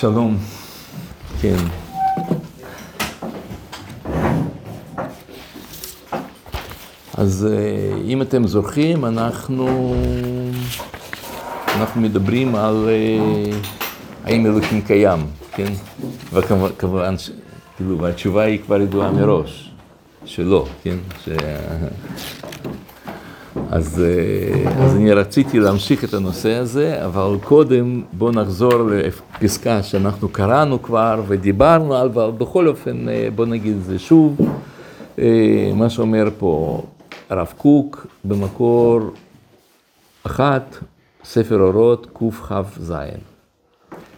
שלום, כן. אז אה, אם אתם זוכרים, אנחנו, אנחנו מדברים על אה, האם אלוקים קיים, כן? וכמובן, כאילו, התשובה היא כבר ידועה מראש, שלא, כן? ש... אז, אה, אז אני רציתי להמשיך את הנושא הזה, אבל קודם בואו נחזור לפסקה שאנחנו קראנו כבר ודיברנו על, אבל בכל אופן בואו נגיד את זה שוב. מה שאומר פה הרב קוק במקור אחת, ספר אורות קכ"ז.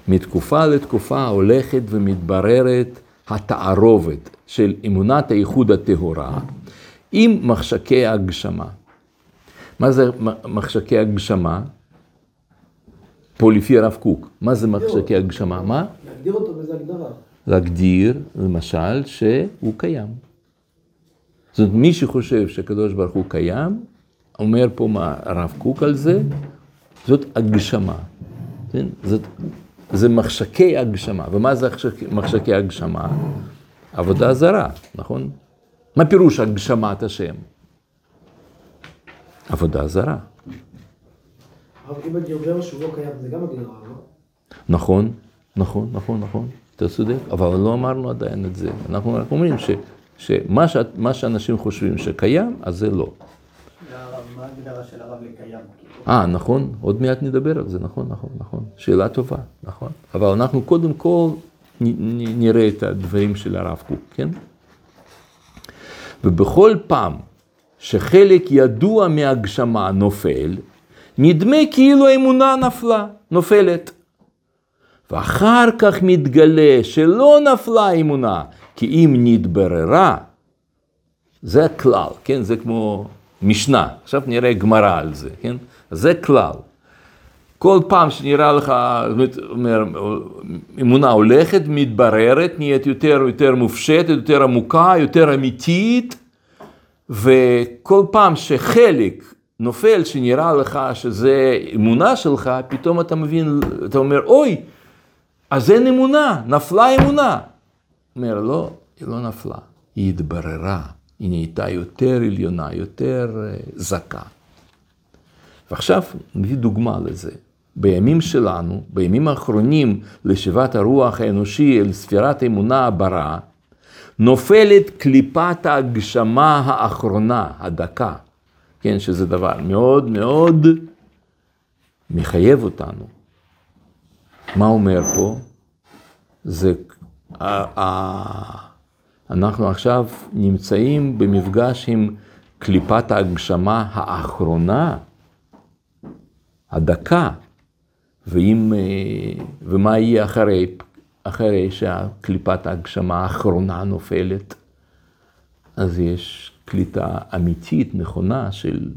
מתקופה לתקופה הולכת ומתבררת התערובת של אמונת הייחוד הטהורה עם מחשקי הגשמה. מה זה מחשקי הגשמה? פה לפי הרב קוק. מה זה מחשקי הגשמה? מה? להגדיר אותו באיזה הגדרה. להגדיר, למשל, שהוא קיים. זאת אומרת, מי שחושב שהקדוש ברוך הוא קיים, אומר פה מה הרב קוק על זה, זאת הגשמה. כן? זאת, זה מחשקי הגשמה. ומה זה מחשקי הגשמה? עבודה זרה, נכון? מה פירוש הגשמת השם? עבודה זרה. אם שהוא לא קיים, זה גם הגדרה, לא? נכון, נכון, נכון, נכון, אתה צודק, אבל לא אמרנו עדיין את זה. אנחנו רק אומרים ש... שמה ש... שאנשים חושבים שקיים, אז זה לא. מה ההגדרה של הרב לקיים? אה, נכון, עוד מעט נדבר על זה, נכון, נכון, נכון. שאלה טובה, נכון. אבל אנחנו קודם כל. נראה את הדברים של הרב קוק, כן? ובכל פעם שחלק ידוע מהגשמה נופל, נדמה כאילו האמונה נפלה, נופלת. ואחר כך מתגלה שלא נפלה האמונה, כי אם נתבררה, זה כלל, כן? זה כמו משנה. עכשיו נראה גמרא על זה, כן? זה כלל. כל פעם שנראה לך, זאת אומרת, אמונה הולכת, מתבררת, נהיית יותר ויותר מופשטת, יותר עמוקה, יותר אמיתית, וכל פעם שחלק נופל, שנראה לך שזה אמונה שלך, פתאום אתה מבין, אתה אומר, אוי, אז אין אמונה, נפלה אמונה. אומר, לא, היא לא נפלה, היא התבררה, היא נהייתה יותר עליונה, יותר זכה. ועכשיו נביא דוגמה לזה. בימים שלנו, בימים האחרונים לשיבת הרוח האנושי אל ספירת האמונה הברה, נופלת קליפת ההגשמה האחרונה, הדקה, כן, שזה דבר מאוד מאוד מחייב אותנו. מה אומר פה? זה, אנחנו עכשיו נמצאים במפגש עם קליפת ההגשמה האחרונה, הדקה, ואם, ומה יהיה אחרי, אחרי שהקליפת ההגשמה האחרונה נופלת? אז יש קליטה אמיתית, נכונה, של,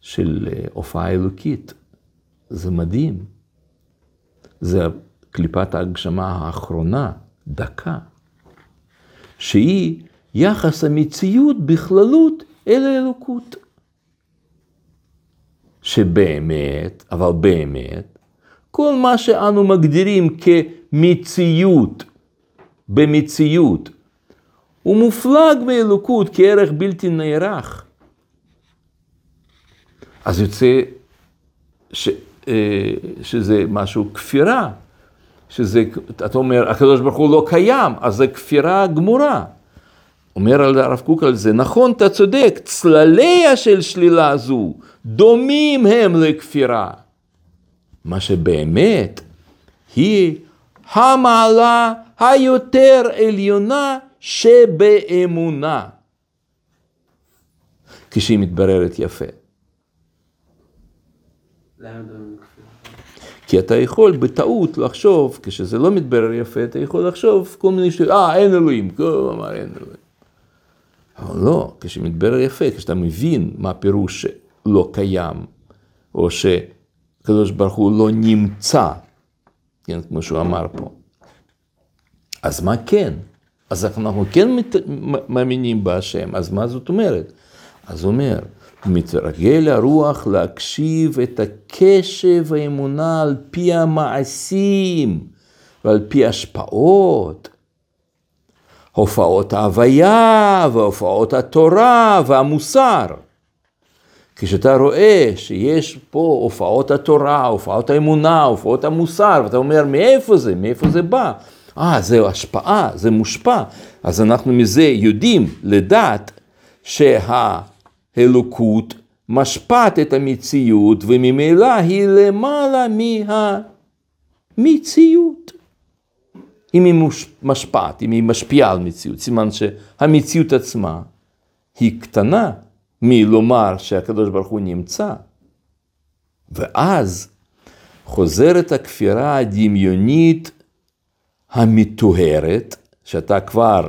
של הופעה אלוקית. זה מדהים. זה קליפת ההגשמה האחרונה, דקה, שהיא יחס המציאות בכללות אל האלוקות. שבאמת, אבל באמת, כל מה שאנו מגדירים כמציאות, במציאות, הוא מופלג מאלוקות כערך בלתי נערך. אז יוצא ש, שזה משהו כפירה. שזה, אתה אומר, הקדוש ברוך הוא לא קיים, אז זה כפירה גמורה. אומר הרב קוק על זה, נכון, אתה צודק, צלליה של שלילה זו דומים הם לכפירה. מה שבאמת היא המעלה היותר עליונה שבאמונה. כשהיא מתבררת יפה. בכפירה? כי אתה יכול בטעות לחשוב, כשזה לא מתברר יפה, אתה יכול לחשוב כל מיני שאלות, אה, אין אלוהים, כל אמר אין אלוהים. אבל לא, כשמתברר יפה, כשאתה מבין מה פירוש שלא קיים, או שקדוש ברוך הוא לא נמצא, כן, כמו שהוא אמר פה. אז מה כן? אז אנחנו כן מאמינים בהשם, אז מה זאת אומרת? אז הוא אומר, מתרגל הרוח להקשיב את הקשב האמונה על פי המעשים ועל פי השפעות, הופעות ההוויה והופעות התורה והמוסר. כשאתה רואה שיש פה הופעות התורה, הופעות האמונה, הופעות המוסר, ואתה אומר, מאיפה זה? מאיפה זה בא? אה, זה השפעה, זה מושפע. אז אנחנו מזה יודעים לדעת שהאלוקות משפעת את המציאות, וממילא היא למעלה מהמציאות. אם היא משפעת, אם היא משפיעה על מציאות, סימן שהמציאות עצמה היא קטנה מלומר שהקדוש ברוך הוא נמצא. ואז חוזרת הכפירה הדמיונית המטוהרת, שאתה כבר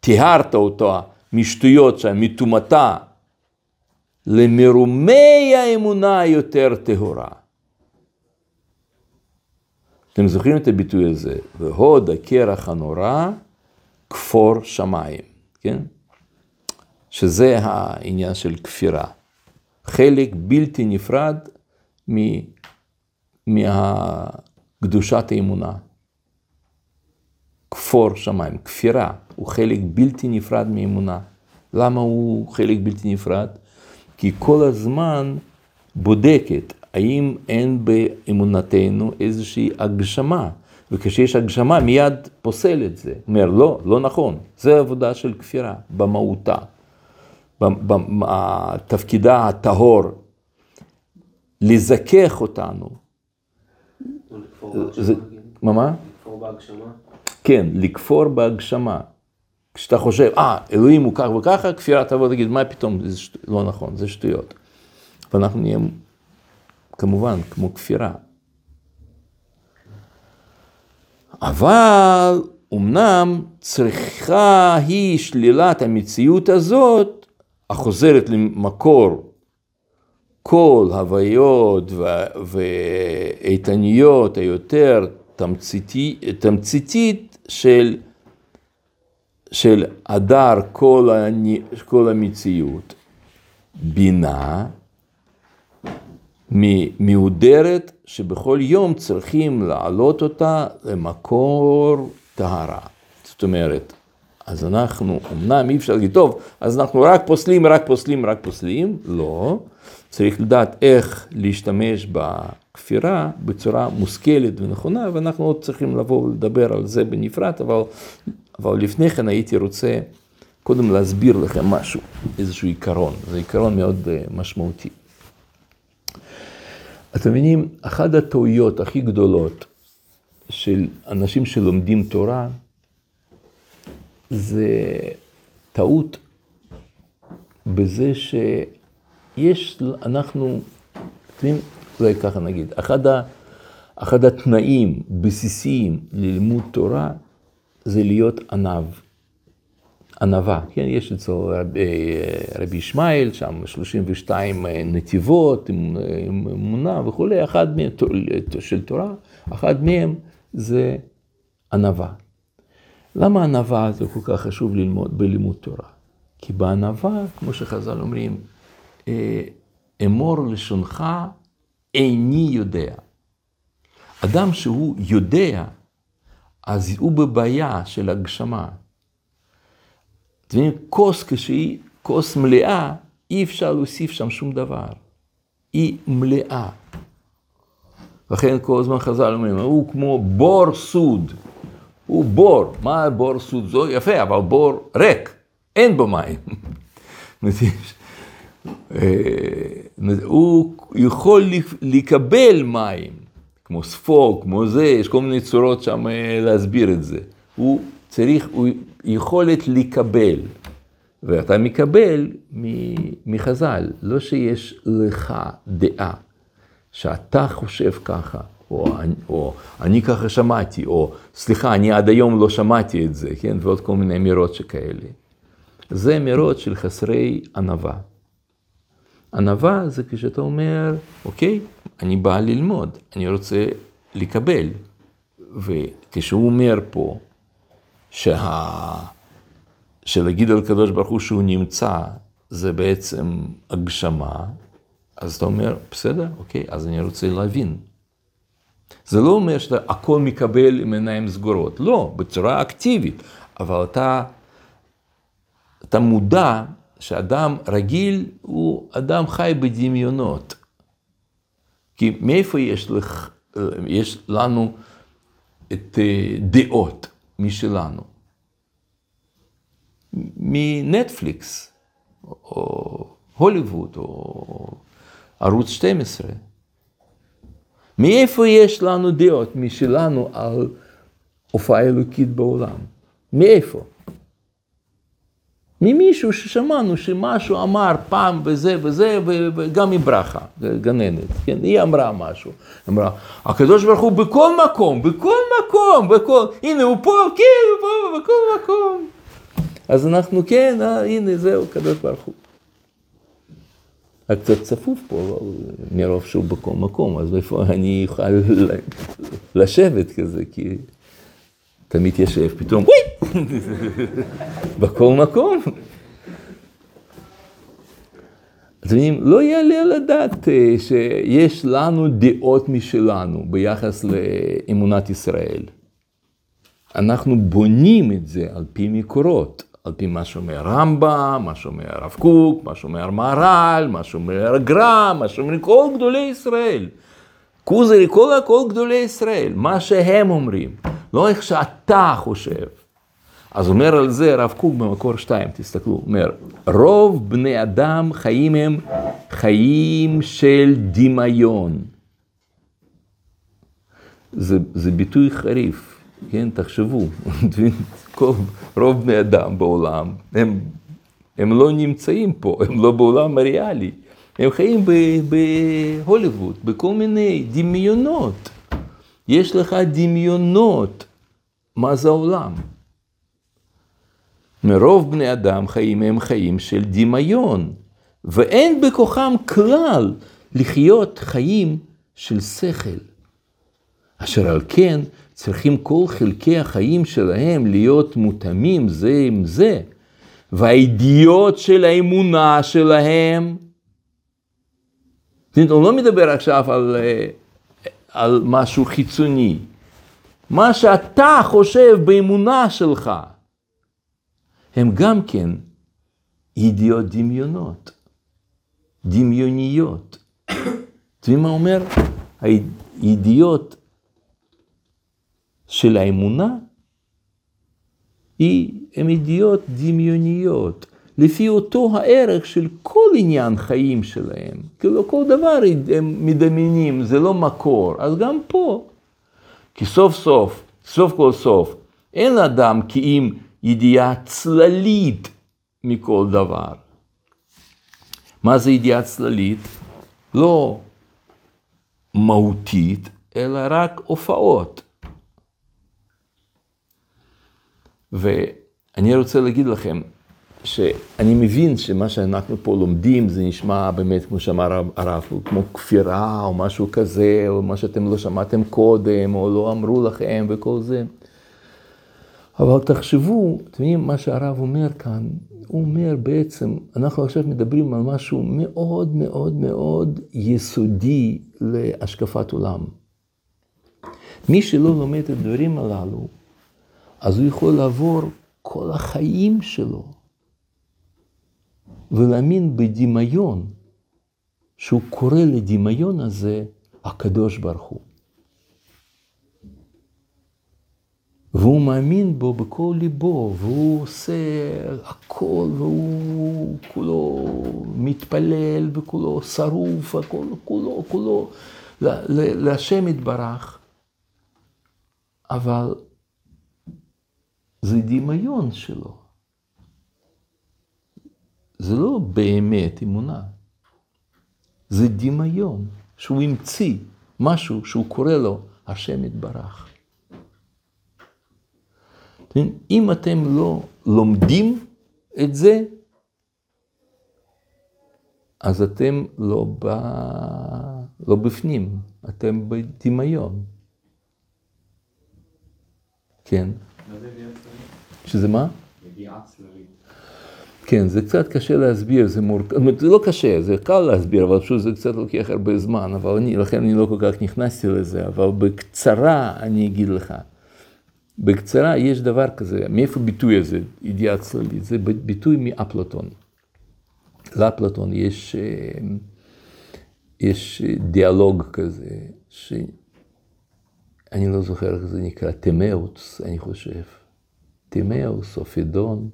טיהרת אותה משטויות שם, מטומאתה, למרומי האמונה היותר טהורה. אתם זוכרים את הביטוי הזה? והוד הקרח הנורא, כפור שמיים, כן? שזה העניין של כפירה. חלק בלתי נפרד מקדושת האמונה. כפור שמיים, כפירה, הוא חלק בלתי נפרד מאמונה. למה הוא חלק בלתי נפרד? כי כל הזמן בודקת האם אין באמונתנו איזושהי הגשמה, וכשיש הגשמה מיד פוסל את זה. אומר, לא, לא נכון, זה עבודה של כפירה במהותה. תפקידה הטהור, לזכך אותנו. זה, מה מה? לכפור בהגשמה? כן, לכפור בהגשמה. כשאתה חושב, אה, אלוהים הוא כך וככה, כפירה תבוא ותגיד, מה פתאום, זה שט... לא נכון, זה שטויות. ואנחנו נהיה, כמובן, כמו כפירה. אבל אמנם צריכה היא שלילת המציאות הזאת, החוזרת למקור כל הוויות ואיתניות היותר תמציתי, תמציתית של של הדר כל, אני, כל המציאות, בינה מהודרת שבכל יום צריכים להעלות אותה למקור טהרה. זאת אומרת, אז אנחנו, אמנם אי אפשר להגיד, טוב, אז אנחנו רק פוסלים, רק פוסלים, רק פוסלים, לא. צריך לדעת איך להשתמש בכפירה בצורה מושכלת ונכונה, ואנחנו עוד צריכים לבוא ולדבר על זה בנפרד, אבל אבל לפני כן הייתי רוצה קודם להסביר לכם משהו, איזשהו עיקרון, זה עיקרון מאוד אה, משמעותי. אתם מבינים, אחת הטעויות הכי גדולות של אנשים שלומדים תורה, זה טעות בזה שיש, אנחנו, אתם אולי ככה נגיד, אחד, ה, אחד התנאים בסיסיים ללימוד תורה זה להיות ענב, ענווה, כן, יש אצל רבי, רבי ישמעאל, שם 32 נתיבות עם אמונה וכולי, אחד מהם, של תורה, אחד מהם זה ענווה. למה ענווה זה כל כך חשוב ללמוד בלימוד תורה? כי בענווה, כמו שחז"ל אומרים, אמור לשונך איני יודע. אדם שהוא יודע, אז הוא בבעיה של הגשמה. אתם כוס כשהיא כוס מלאה, אי אפשר להוסיף שם שום דבר. היא מלאה. לכן כל הזמן חז"ל אומרים, הוא כמו בור סוד. הוא בור, מה בור סוד? זו יפה, אבל בור ריק, אין בו מים. אה, הוא יכול לקבל מים. כמו ספוג, כמו זה, יש כל מיני צורות שם אה, להסביר את זה. הוא צריך, הוא יכולת לקבל, ואתה מקבל מחז"ל, לא שיש לך דעה, שאתה חושב ככה, או, או אני ככה שמעתי, או סליחה, אני עד היום לא שמעתי את זה, כן, ועוד כל מיני אמירות שכאלה. זה אמירות של חסרי ענווה. ענווה זה כשאתה אומר, אוקיי, אני בא ללמוד, אני רוצה לקבל. וכשהוא אומר פה, שה... שלהגיד על הקדוש ברוך הוא שהוא נמצא, זה בעצם הגשמה, אז אתה אומר, בסדר, אוקיי, אז אני רוצה להבין. זה לא אומר שאתה הכל מקבל עם עיניים סגורות, לא, בצורה אקטיבית, אבל אתה, אתה מודע שאדם רגיל הוא אדם חי בדמיונות. כי מאיפה יש, לך, יש לנו את אה, דעות משלנו? מנטפליקס, או הוליווד, או ערוץ 12. מאיפה יש לנו דעות משלנו על הופעה אלוקית בעולם? מאיפה? ממישהו ששמענו שמשהו אמר פעם וזה וזה, וגם מברכה, גננת, כן, היא אמרה משהו, אמרה, הקדוש ברוך הוא בכל מקום, בכל מקום, בכל, הנה הוא פה, כן, הוא פה, בכל מקום. אז אנחנו, כן, אה, הנה זהו, הקדוש ברוך הוא. רק קצת צפוף פה, מרוב שהוא בכל מקום, אז איפה אני אוכל לשבת כזה, כי אתה מתיישב, פתאום, וואי, בכל מקום. אז אני, לא יעלה על הדעת אה, שיש לנו דעות משלנו ביחס לאמונת ישראל. אנחנו בונים את זה על פי מקורות. על פי מה שאומר רמב"ם, מה שאומר הרב קוק, מה שאומר מהר"ל, מה שאומר הגר"א, מה שאומרים כל גדולי ישראל. כוזרי, כל, כל גדולי ישראל, מה שהם אומרים, לא איך שאתה חושב. אז אומר על זה הרב קוק במקור שתיים, תסתכלו, אומר, רוב בני אדם חיים הם חיים של דמיון. זה, זה ביטוי חריף. כן, תחשבו, רוב בני אדם בעולם, הם, הם לא נמצאים פה, הם לא בעולם הריאלי, הם חיים בהוליווד, בכל מיני דמיונות. יש לך דמיונות, מה זה העולם? מרוב בני אדם חיים הם חיים של דמיון, ואין בכוחם כלל לחיות חיים של שכל. אשר על כן, צריכים כל חלקי החיים שלהם להיות מותאמים זה עם זה, והידיעות של האמונה שלהם, הוא לא מדבר עכשיו על, אה, על משהו חיצוני, מה שאתה חושב באמונה שלך, הם גם כן ידיעות דמיונות, דמיוניות. אתם יודעים מה אומר? הידיעות של האמונה, היא, הן ידיעות דמיוניות, לפי אותו הערך של כל עניין חיים שלהם. כאילו כל דבר הם מדמיינים, זה לא מקור. אז גם פה, כי סוף סוף, סוף כל סוף, אין אדם כי אם ידיעה צללית מכל דבר. מה זה ידיעה צללית? לא מהותית, אלא רק הופעות. ואני רוצה להגיד לכם, שאני מבין שמה שאנחנו פה לומדים זה נשמע באמת, כמו שאמר הרב, כמו כפירה או משהו כזה, או מה שאתם לא שמעתם קודם, או לא אמרו לכם וכל זה. אבל תחשבו, אתם יודעים מה שהרב אומר כאן, הוא אומר בעצם, אנחנו עכשיו מדברים על משהו מאוד מאוד מאוד יסודי להשקפת עולם. מי שלא לומד את הדברים הללו, אז הוא יכול לעבור כל החיים שלו ולהאמין בדמיון, שהוא קורא לדמיון הזה הקדוש ברוך הוא. והוא מאמין בו בכל ליבו, והוא עושה הכל, והוא כולו מתפלל, וכולו שרוף, הכל, כולו, כולו להשם יתברך. אבל זה דמיון שלו. זה לא באמת אמונה. זה דמיון שהוא המציא משהו שהוא קורא לו השם יתברך. אם אתם לא לומדים את זה, אז אתם לא, ב... לא בפנים, אתם בדמיון. כן. שזה מה? צללית. כן, זה קצת קשה להסביר, זה מורכב, זאת אומרת, זה לא קשה, זה קל להסביר, אבל פשוט זה קצת לוקח הרבה זמן, אבל אני, לכן אני לא כל כך נכנסתי לזה, אבל בקצרה אני אגיד לך. בקצרה יש דבר כזה, מאיפה הביטוי הזה, ידיעה צללית? זה ביטוי מאפלטון. לאפלטון יש, אה, יש דיאלוג כזה, שאני לא זוכר איך זה נקרא, תמאוס, אני חושב. תימאוס או פידון,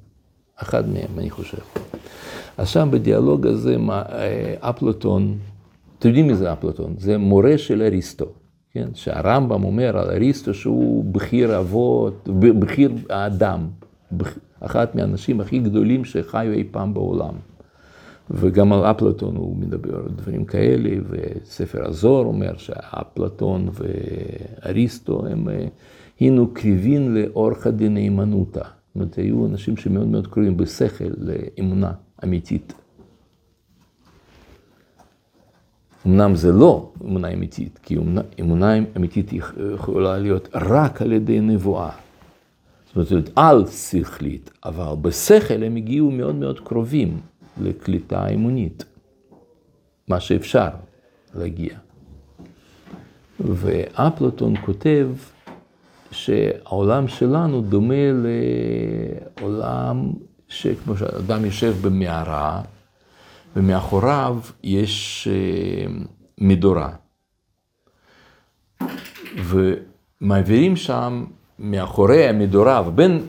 אחד מהם, אני חושב. אז שם בדיאלוג הזה, אה, אפלטון, אתם יודעים מי זה אפלטון? זה מורה של אריסטו, כן? שהרמב"ם אומר על אריסטו שהוא בכיר אבות, בכיר האדם, אחת מהאנשים הכי גדולים שחיו אי פעם בעולם. וגם על אפלטון הוא מדבר דברים כאלה, וספר הזוהר אומר שאפלטון ואריסטו הם אה, הינו קריבין לאורחא דנאמנותא. זאת אומרת, היו אנשים שמאוד מאוד קרובים בשכל לאמונה אמיתית. אמנם זה לא אמונה אמיתית, כי אמונה, אמונה אמיתית יכולה להיות רק על ידי נבואה. זאת אומרת, על שכלית, אבל בשכל הם הגיעו מאוד מאוד קרובים לקליטה אמונית, מה שאפשר להגיע. ואפלטון כותב שהעולם שלנו דומה לעולם שכמו שאדם יושב במערה, ומאחוריו יש אה, מדורה. ומעבירים שם מאחורי המדורה, ובין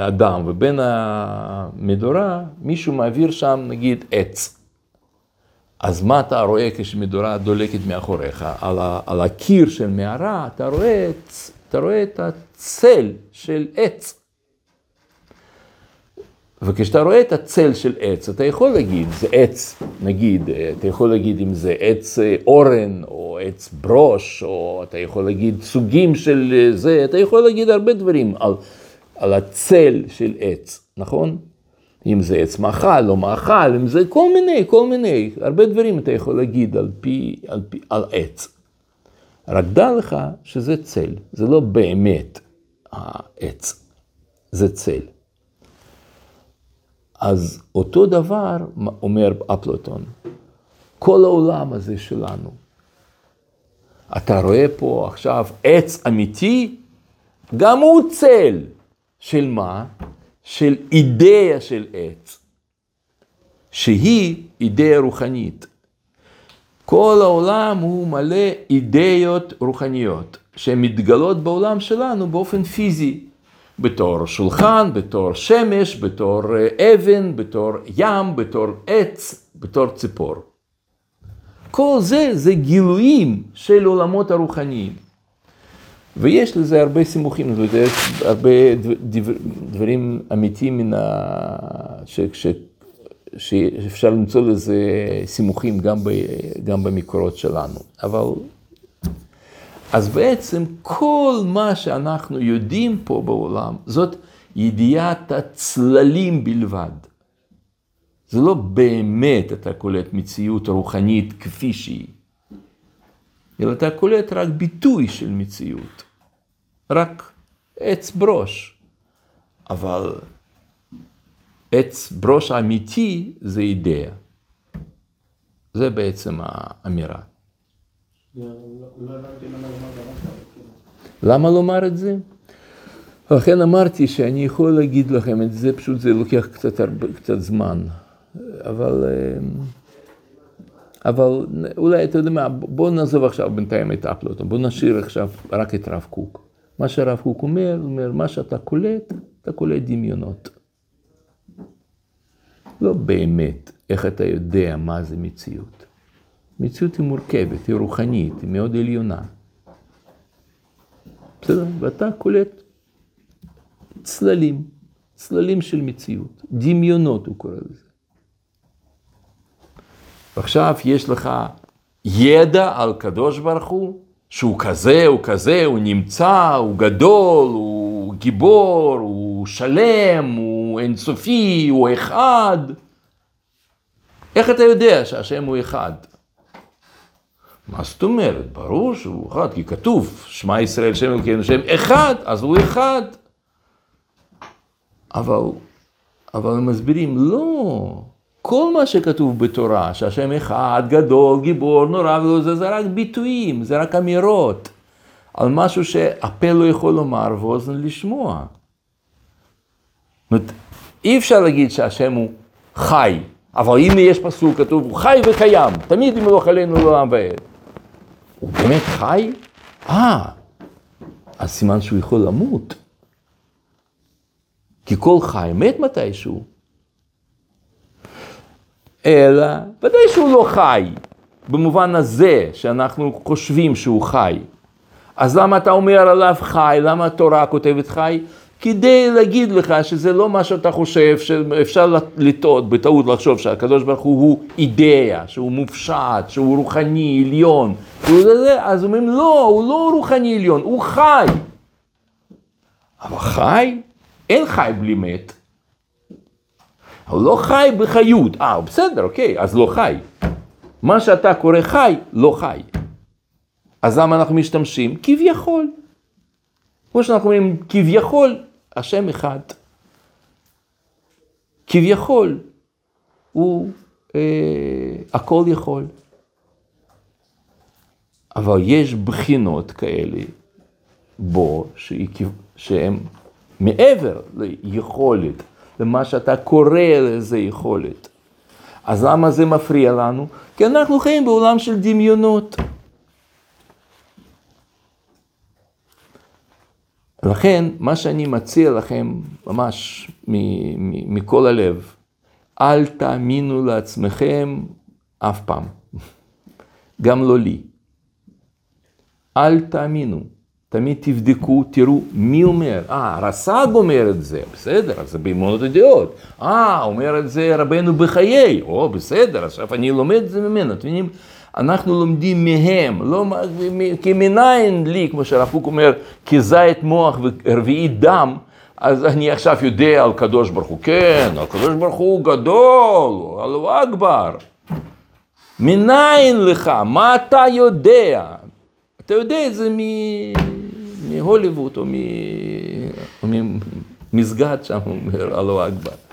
האדם ובין המדורה, מישהו מעביר שם נגיד עץ. אז מה אתה רואה כשמדורה דולקת מאחוריך? על, ה, על הקיר של מערה אתה רואה, אתה רואה את הצל של עץ. וכשאתה רואה את הצל של עץ, אתה יכול להגיד, זה עץ, נגיד, אתה יכול להגיד אם זה עץ אה, אורן, או עץ ברוש, או אתה יכול להגיד סוגים של אה, זה, אתה יכול להגיד הרבה דברים על, על הצל של עץ, נכון? אם זה עץ מאכל, לא מאכל, אם זה כל מיני, כל מיני, הרבה דברים אתה יכול להגיד על פי, על פי, על עץ. רק דע לך שזה צל, זה לא באמת העץ, זה צל. אז אותו דבר אומר אפלטון, כל העולם הזה שלנו. אתה רואה פה עכשיו עץ אמיתי, גם הוא צל. של מה? של אידאה של עץ, שהיא אידאה רוחנית. כל העולם הוא מלא אידאות רוחניות, שהן מתגלות בעולם שלנו באופן פיזי. בתור שולחן, בתור שמש, בתור אה, אבן, בתור ים, בתור עץ, בתור ציפור. כל זה זה גילויים של עולמות הרוחניים. ויש לזה הרבה סימוכים, זאת אומרת, יש הרבה דבר, דברים אמיתיים ה... ש... ש... שאפשר למצוא לזה סימוכים גם, ב... גם במקורות שלנו. אבל אז בעצם כל מה שאנחנו יודעים פה בעולם, זאת ידיעת הצללים בלבד. זה לא באמת אתה קולט מציאות רוחנית כפי שהיא, אלא אתה קולט רק ביטוי של מציאות, רק עץ ברוש. אבל עץ ברוש האמיתי זה אידאה. זה בעצם האמירה. למה לומר את זה? לכן אמרתי שאני יכול להגיד לכם את זה, פשוט זה לוקח קצת, הרבה, קצת זמן. אבל, אבל אולי, אתה יודע מה, בואו נעזוב עכשיו בינתיים את אפלוטון, בואו נשאיר עכשיו רק את רב קוק. מה שרב קוק אומר, אומר, מה שאתה קולט, אתה קולט דמיונות. לא באמת איך אתה יודע מה זה מציאות. מציאות היא מורכבת, היא רוחנית, היא מאוד עליונה. בסדר? ואתה קולט צללים, צללים של מציאות, דמיונות הוא קורא לזה. ועכשיו יש לך ידע על קדוש ברוך הוא, שהוא כזה, הוא כזה, הוא נמצא, הוא גדול, הוא גיבור, הוא שלם, הוא אינסופי, הוא אחד. איך אתה יודע שהשם הוא אחד? מה זאת אומרת? ברור שהוא אחד, כי כתוב, שמע ישראל שם אלוקינו שם אחד, אז הוא אחד. אבל אבל הם מסבירים, לא, כל מה שכתוב בתורה, שהשם אחד, גדול, גיבור, נורא, וזה, זה רק ביטויים, זה רק אמירות, על משהו שהפה לא יכול לומר ואוזן לשמוע. אומרת, אי אפשר להגיד שהשם הוא חי, אבל הנה יש פסוק כתוב, הוא חי וקיים, תמיד ימלוך עלינו לעולם ועד. הוא באמת חי? אה, אז סימן שהוא יכול למות. כי כל חי מת מתישהו. אלא, ודאי שהוא לא חי, במובן הזה שאנחנו חושבים שהוא חי. אז למה אתה אומר עליו חי? למה התורה כותבת חי? כדי להגיד לך שזה לא מה שאתה חושב, שאפשר לטעות, בטעות לחשוב שהקדוש ברוך הוא הוא אידאה, שהוא מופשט, שהוא רוחני, עליון. אז אומרים לא, הוא לא רוחני עליון, הוא חי. אבל חי? אין חי בלי מת. הוא לא חי בחיות. אה, בסדר, אוקיי, אז לא חי. מה שאתה קורא חי, לא חי. אז למה אנחנו משתמשים? כביכול. כמו שאנחנו אומרים, כביכול, השם אחד. כביכול, הוא אה, הכל יכול. אבל יש בחינות כאלה בו, שהן מעבר ליכולת, למה שאתה קורא לזה יכולת. אז למה זה מפריע לנו? כי אנחנו חיים בעולם של דמיונות. לכן, מה שאני מציע לכם, ממש מכל הלב, אל תאמינו לעצמכם אף פעם, גם לא לי. אל תאמינו. תמיד תבדקו, תראו מי אומר. אה, רס"ג אומר את זה, בסדר, אז זה באמונות הדעות. אה, אומר את זה רבנו בחיי, או, בסדר, עכשיו אני לומד את זה ממנו. אתם מבינים? אנחנו לומדים מהם, לא כמנין לי, כמו שהרב קוק אומר, כזית מוח ורביעית דם, אז אני עכשיו יודע על קדוש ברוך הוא, כן, על קדוש ברוך הוא גדול, אלוהו אכבר. מניין לך? מה אתה יודע? אתה יודע את זה מהוליווד או ממסגד שם, אומר אלוהו אכבר.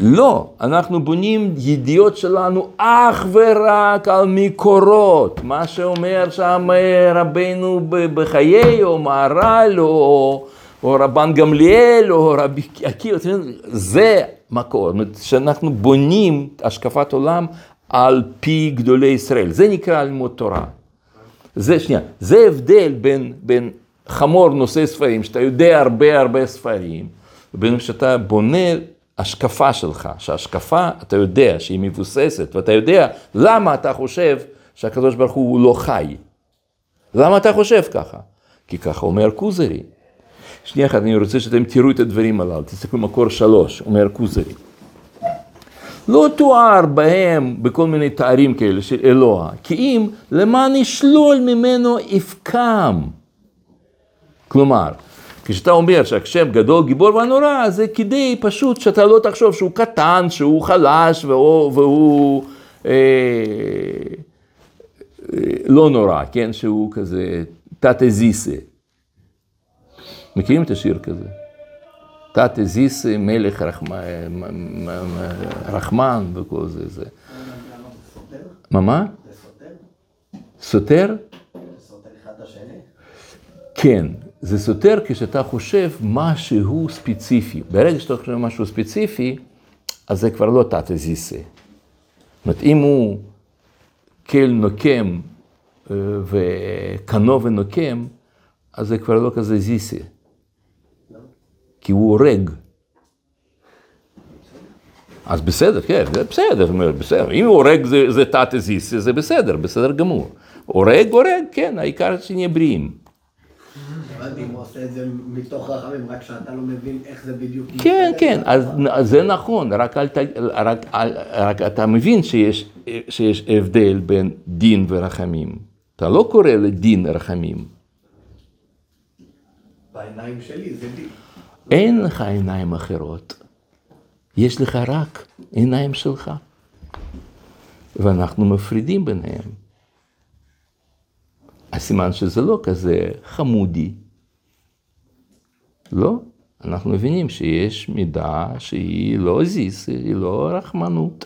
לא, אנחנו בונים ידיעות שלנו אך ורק על מקורות, מה שאומר שם רבנו בחיי, או מהר"ל, או, או רבן גמליאל, או רבי עקיבא, זה מקור, זאת אומרת שאנחנו בונים השקפת עולם על פי גדולי ישראל, זה נקרא לימוד תורה. זה, שנייה, זה הבדל בין, בין חמור נושא ספרים, שאתה יודע הרבה הרבה ספרים, ובין שאתה בונה השקפה שלך, שהשקפה, אתה יודע שהיא מבוססת, ואתה יודע למה אתה חושב שהקדוש ברוך הוא לא חי. למה אתה חושב ככה? כי ככה אומר כוזרי. שנייה אחת, אני רוצה שאתם תראו את הדברים הללו, תסתכלו מקור שלוש, אומר כוזרי. לא תואר בהם בכל מיני תארים כאלה של אלוה, כי אם למען ישלול ממנו יפקם. כלומר, כשאתה אומר שהשם גדול, גיבור ונורא, זה כדי פשוט שאתה לא תחשוב שהוא קטן, שהוא חלש והוא, והוא אה, אה, לא נורא, כן? שהוא כזה תתא זיסה. מכירים את השיר כזה? תתא זיסה, מלך רחמן, רחמן וכל זה. זה. מה מה? סותר? סותר אחד את השני? כן. זה סותר כשאתה חושב משהו ספציפי. ברגע שאתה חושב משהו ספציפי, אז זה כבר לא זיסה. זאת אומרת, אם הוא כל נוקם אה, וקנו ונוקם, אז זה כבר לא כזה זיסה. כי הוא הורג. אז בסדר, כן, זה בסדר, בסדר. אם הוא הורג זה, זה תתא זיסה, זה בסדר, בסדר גמור. הורג, הורג, כן, העיקר שנהיה בריאים. הבנתי אם הוא עושה את זה מתוך רחמים, רק שאתה לא מבין איך זה בדיוק... כן, כן, אז זה נכון, רק, אתה מבין שיש, שיש הבדל בין דין ורחמים. אתה לא קורא לדין רחמים. בעיניים שלי זה דין. אין לך עיניים אחרות, יש לך רק עיניים שלך. ואנחנו מפרידים ביניהם. הסימן שזה לא כזה חמודי. לא? אנחנו מבינים שיש מידה שהיא לא זיס, היא לא רחמנות,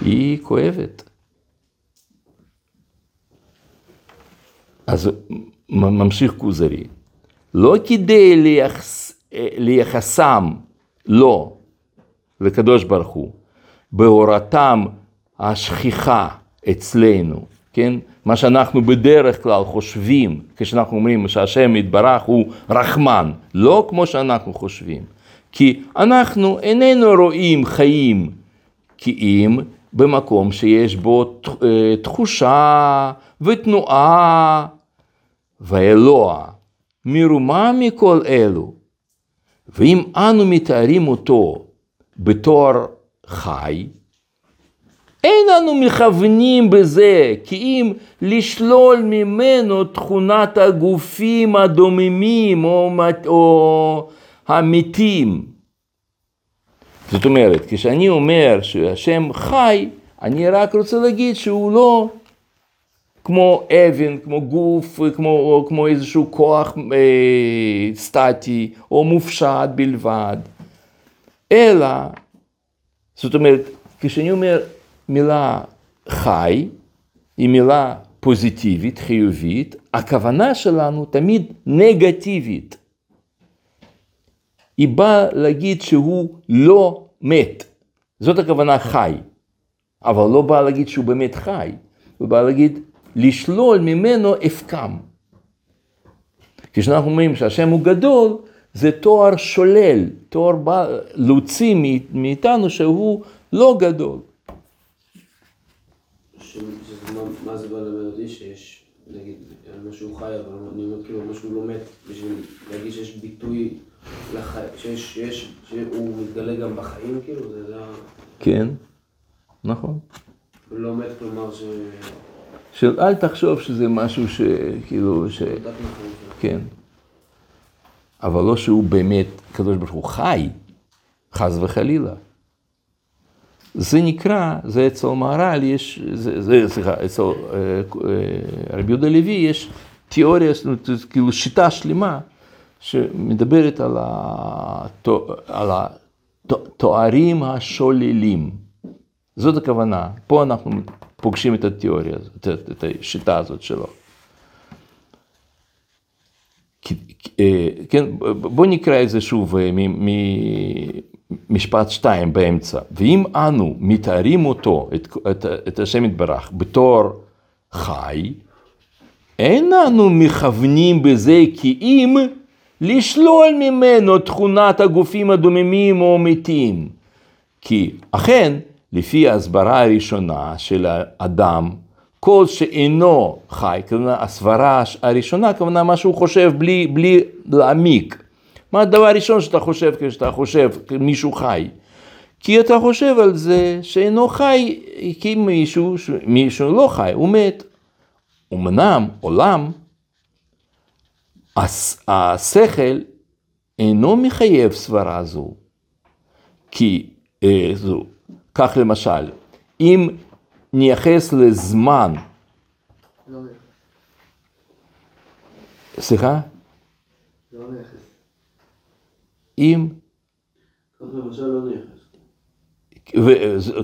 היא כואבת. אז ממשיך כוזרי, לא כדי לייחס, אה, לייחסם לו, לקדוש ברוך הוא, בהורתם השכיחה אצלנו, כן? מה שאנחנו בדרך כלל חושבים, כשאנחנו אומרים שהשם יתברך הוא רחמן, לא כמו שאנחנו חושבים. כי אנחנו איננו רואים חיים כי אם במקום שיש בו אה, תחושה ותנועה ואלוה מרומם מכל אלו. ואם אנו מתארים אותו בתור חי, אין אנו מכוונים בזה כי אם לשלול ממנו תכונת הגופים הדוממים או, או המתים. זאת אומרת, כשאני אומר שהשם חי, אני רק רוצה להגיד שהוא לא כמו אבן, כמו גוף, כמו, או כמו איזשהו כוח אה, סטטי או מופשט בלבד, אלא, זאת אומרת, כשאני אומר מילה חי, היא מילה פוזיטיבית, חיובית, הכוונה שלנו תמיד נגטיבית. היא באה להגיד שהוא לא מת, זאת הכוונה חי, אבל לא באה להגיד שהוא באמת חי, הוא בא להגיד לשלול ממנו הפקם. כשאנחנו אומרים שהשם הוא גדול, זה תואר שולל, תואר בא להוציא מאיתנו שהוא לא גדול. מה- מה זה בא ללמד אותי? שיש, נגיד, משהו חי, אבל אני אומר כאילו משהו לא מת, בשביל להגיד שיש ביטוי לחי... שיש, שיש, שהוא מתגלה גם בחיים, כאילו, זה ה... כן, נכון. לא מת, כלומר ש... של אל תחשוב שזה משהו שכאילו, ש... דת מהחיים שלו. כן. אבל לא שהוא באמת, הקדוש ברוך הוא חי, חס וחלילה. זה נקרא, זה אצל מהר"ל יש, זה, סליחה, אצל אה, אה, רבי יהודה לוי יש תיאוריה, זאת אומרת, כאילו שיטה שלמה שמדברת על, התו, על התוארים השוללים. זאת הכוונה, פה אנחנו פוגשים את התיאוריה הזאת, את, השיטה הזאת שלו. אה, כן, בוא נקרא את זה שוב ממשפט שתיים באמצע. ואם אנו מתארים אותו, את, את, את השם יתברך, בתור חי, אין אנו מכוונים בזה כי אם לשלול ממנו תכונת הגופים הדוממים או מתים. כי אכן, לפי ההסברה הראשונה של האדם, כל שאינו חי, כלומר הסברה הראשונה, כלומר מה שהוא חושב בלי, בלי להעמיק. מה הדבר הראשון שאתה חושב כשאתה חושב מישהו חי? כי אתה חושב על זה שאינו חי, כי מישהו, מישהו לא חי, הוא מת. אמנם עולם, השכל אינו מחייב סברה זו. כי, אה, זו, כך למשל, אם נייחס לזמן, לא. סליחה? לא נכס. אם, כך למשל לא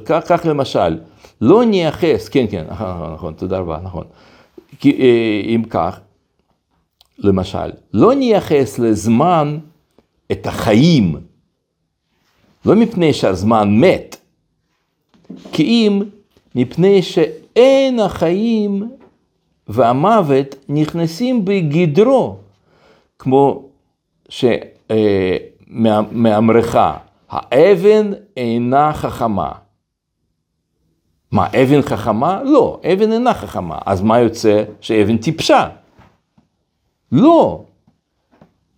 כך, למשל, לא נייחס, כן, כן, נכון, נכון, נכון, תודה רבה, נכון. כי, אה, אם כך, למשל, לא נייחס לזמן את החיים, לא מפני שהזמן מת, כי אם מפני שאין החיים והמוות נכנסים בגדרו, כמו שמאמרך, האבן אינה חכמה. מה, אבן חכמה? לא, אבן אינה חכמה. אז מה יוצא? שאבן טיפשה. לא,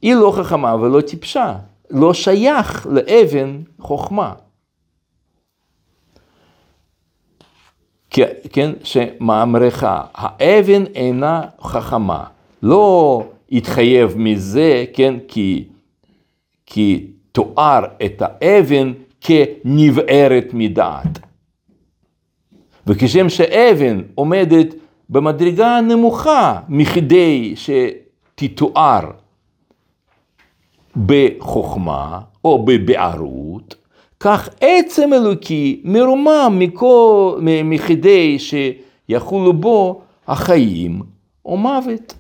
היא לא חכמה ולא טיפשה. לא שייך לאבן חוכמה. כן, שמאמרך, האבן אינה חכמה. לא התחייב מזה, כן, כי, כי תואר את האבן כנבערת מדעת. וכשם שאבן עומדת במדרגה נמוכה מכדי שתתואר בחוכמה או בבערות, כך עצם אלוקי מרומם מכל, מכדי שיחולו בו החיים או מוות.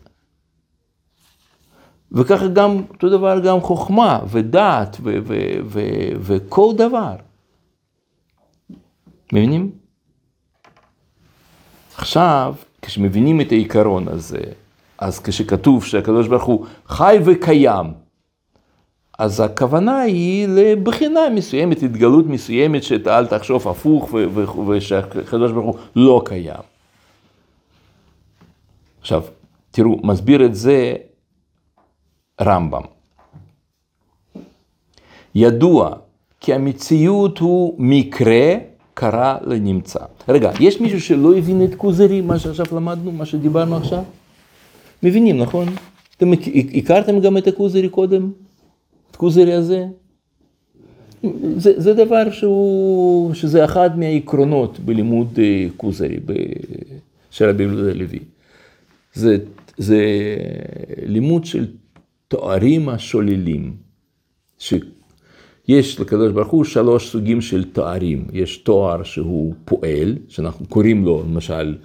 וככה גם, אותו דבר גם חוכמה ודעת וכל דבר. מבינים? עכשיו, כשמבינים את העיקרון הזה, אז כשכתוב שהקדוש ברוך הוא חי וקיים, אז הכוונה היא לבחינה מסוימת, התגלות מסוימת, שאל תחשוב הפוך ושהקדוש ברוך הוא לא קיים. עכשיו, תראו, מסביר את זה רמב"ם. ידוע כי המציאות הוא מקרה קרה לנמצא. רגע, יש מישהו שלא הבין את כוזרי, מה שעכשיו למדנו, מה שדיברנו עכשיו? מבינים, נכון? אתם הכ- הכרתם גם את הכוזרי קודם? את כוזרי הזה? זה, זה דבר שהוא, שזה אחד מהעקרונות בלימוד אה, כוזרי של רבי יהודה הלוי. זה, זה לימוד של תוארים השוללים, שיש לקדוש ברוך הוא שלוש סוגים של תוארים, יש תואר שהוא פועל, שאנחנו קוראים לו למשל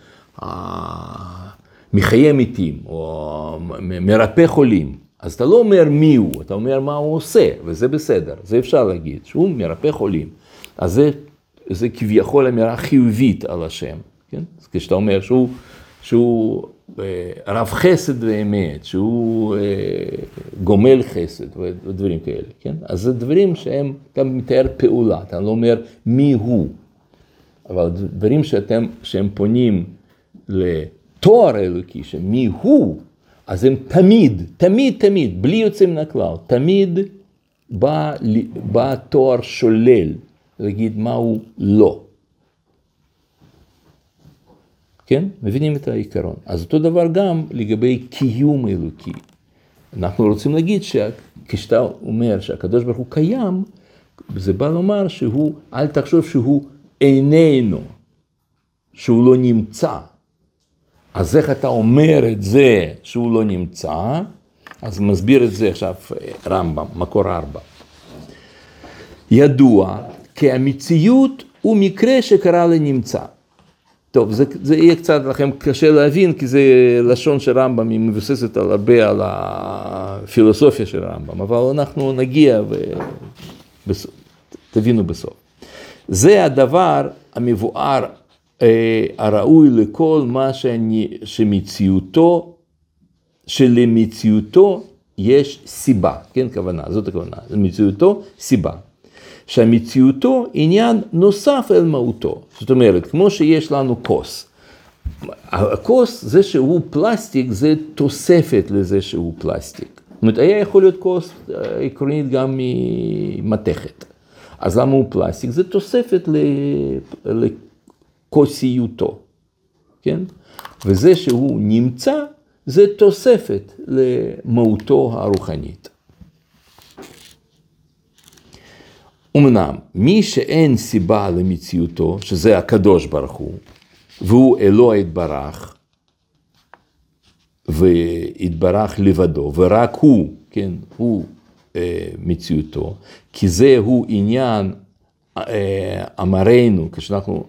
אה, מחיה מתים, או מרפא חולים, אז אתה לא אומר מי הוא, אתה אומר מה הוא עושה, וזה בסדר, זה אפשר להגיד, שהוא מרפא חולים. אז זה, זה כביכול אמירה חיובית על השם, כן? כשאתה אומר שהוא, שהוא רב חסד ואמת, שהוא אה, גומל חסד ודברים כאלה, כן? אז זה דברים שהם גם מתאר פעולה, אתה לא אומר מי הוא, אבל דברים שאתם, שהם פונים לתואר אלוקי, שמי הוא, אז הם תמיד, תמיד, תמיד, בלי יוצא מן הכלל, תמיד בא, בא תואר שולל, להגיד מה הוא לא. כן? מבינים את העיקרון. אז אותו דבר גם לגבי קיום אלוקי. אנחנו רוצים להגיד שכשאתה אומר שהקדוש ברוך הוא קיים, זה בא לומר שהוא, אל תחשוב שהוא איננו, שהוא לא נמצא. אז איך אתה אומר את זה שהוא לא נמצא? אז מסביר את זה עכשיו אה, רמב"ם, מקור ארבע. ידוע כי המציאות הוא מקרה שקרה לנמצא. טוב, זה, זה יהיה קצת לכם קשה להבין, כי זה לשון של רמב"ם, היא מבוססת על הרבה על הפילוסופיה של רמב"ם, אבל אנחנו נגיע ותבינו בסוף. זה הדבר המבואר אה, הראוי לכל מה שאני, שמציאותו, שלמציאותו יש סיבה, כן, כוונה, זאת הכוונה, למציאותו סיבה. שהמציאותו עניין נוסף אל מהותו. זאת אומרת, כמו שיש לנו כוס. הכוס, זה שהוא פלסטיק, זה תוספת לזה שהוא פלסטיק. זאת אומרת, היה יכול להיות כוס אה, עקרונית גם ממתכת. אז למה הוא פלסטיק? זה תוספת לכוסיותו, כן? וזה שהוא נמצא, זה תוספת למהותו הרוחנית. אמנם, מי שאין סיבה למציאותו, שזה הקדוש ברוך הוא, והוא אלוה יתברך, ויתברך לבדו, ורק הוא, כן, הוא אה, מציאותו, כי זהו עניין אה, אמרנו, כשאנחנו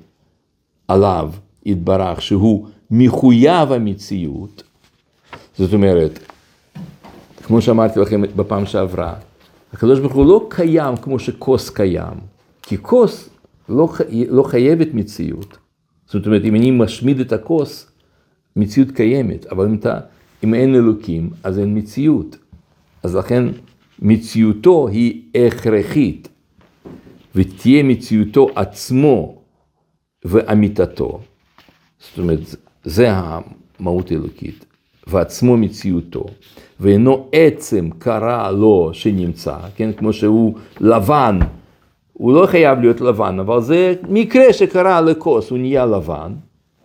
עליו יתברך, שהוא מחויב המציאות, זאת אומרת, כמו שאמרתי לכם בפעם שעברה, הקדוש ברוך הוא לא קיים כמו שכוס קיים, כי כוס לא, לא חייבת מציאות. זאת אומרת, אם אני משמיד את הכוס, מציאות קיימת, אבל אם, אתה, אם אין אלוקים, אז אין מציאות. אז לכן מציאותו היא הכרחית, ותהיה מציאותו עצמו ואמיתתו. זאת אומרת, זה המהות האלוקית, ועצמו מציאותו. ואינו עצם קרה לו שנמצא, כן, כמו שהוא לבן, הוא לא חייב להיות לבן, אבל זה מקרה שקרה לכוס, הוא נהיה לבן,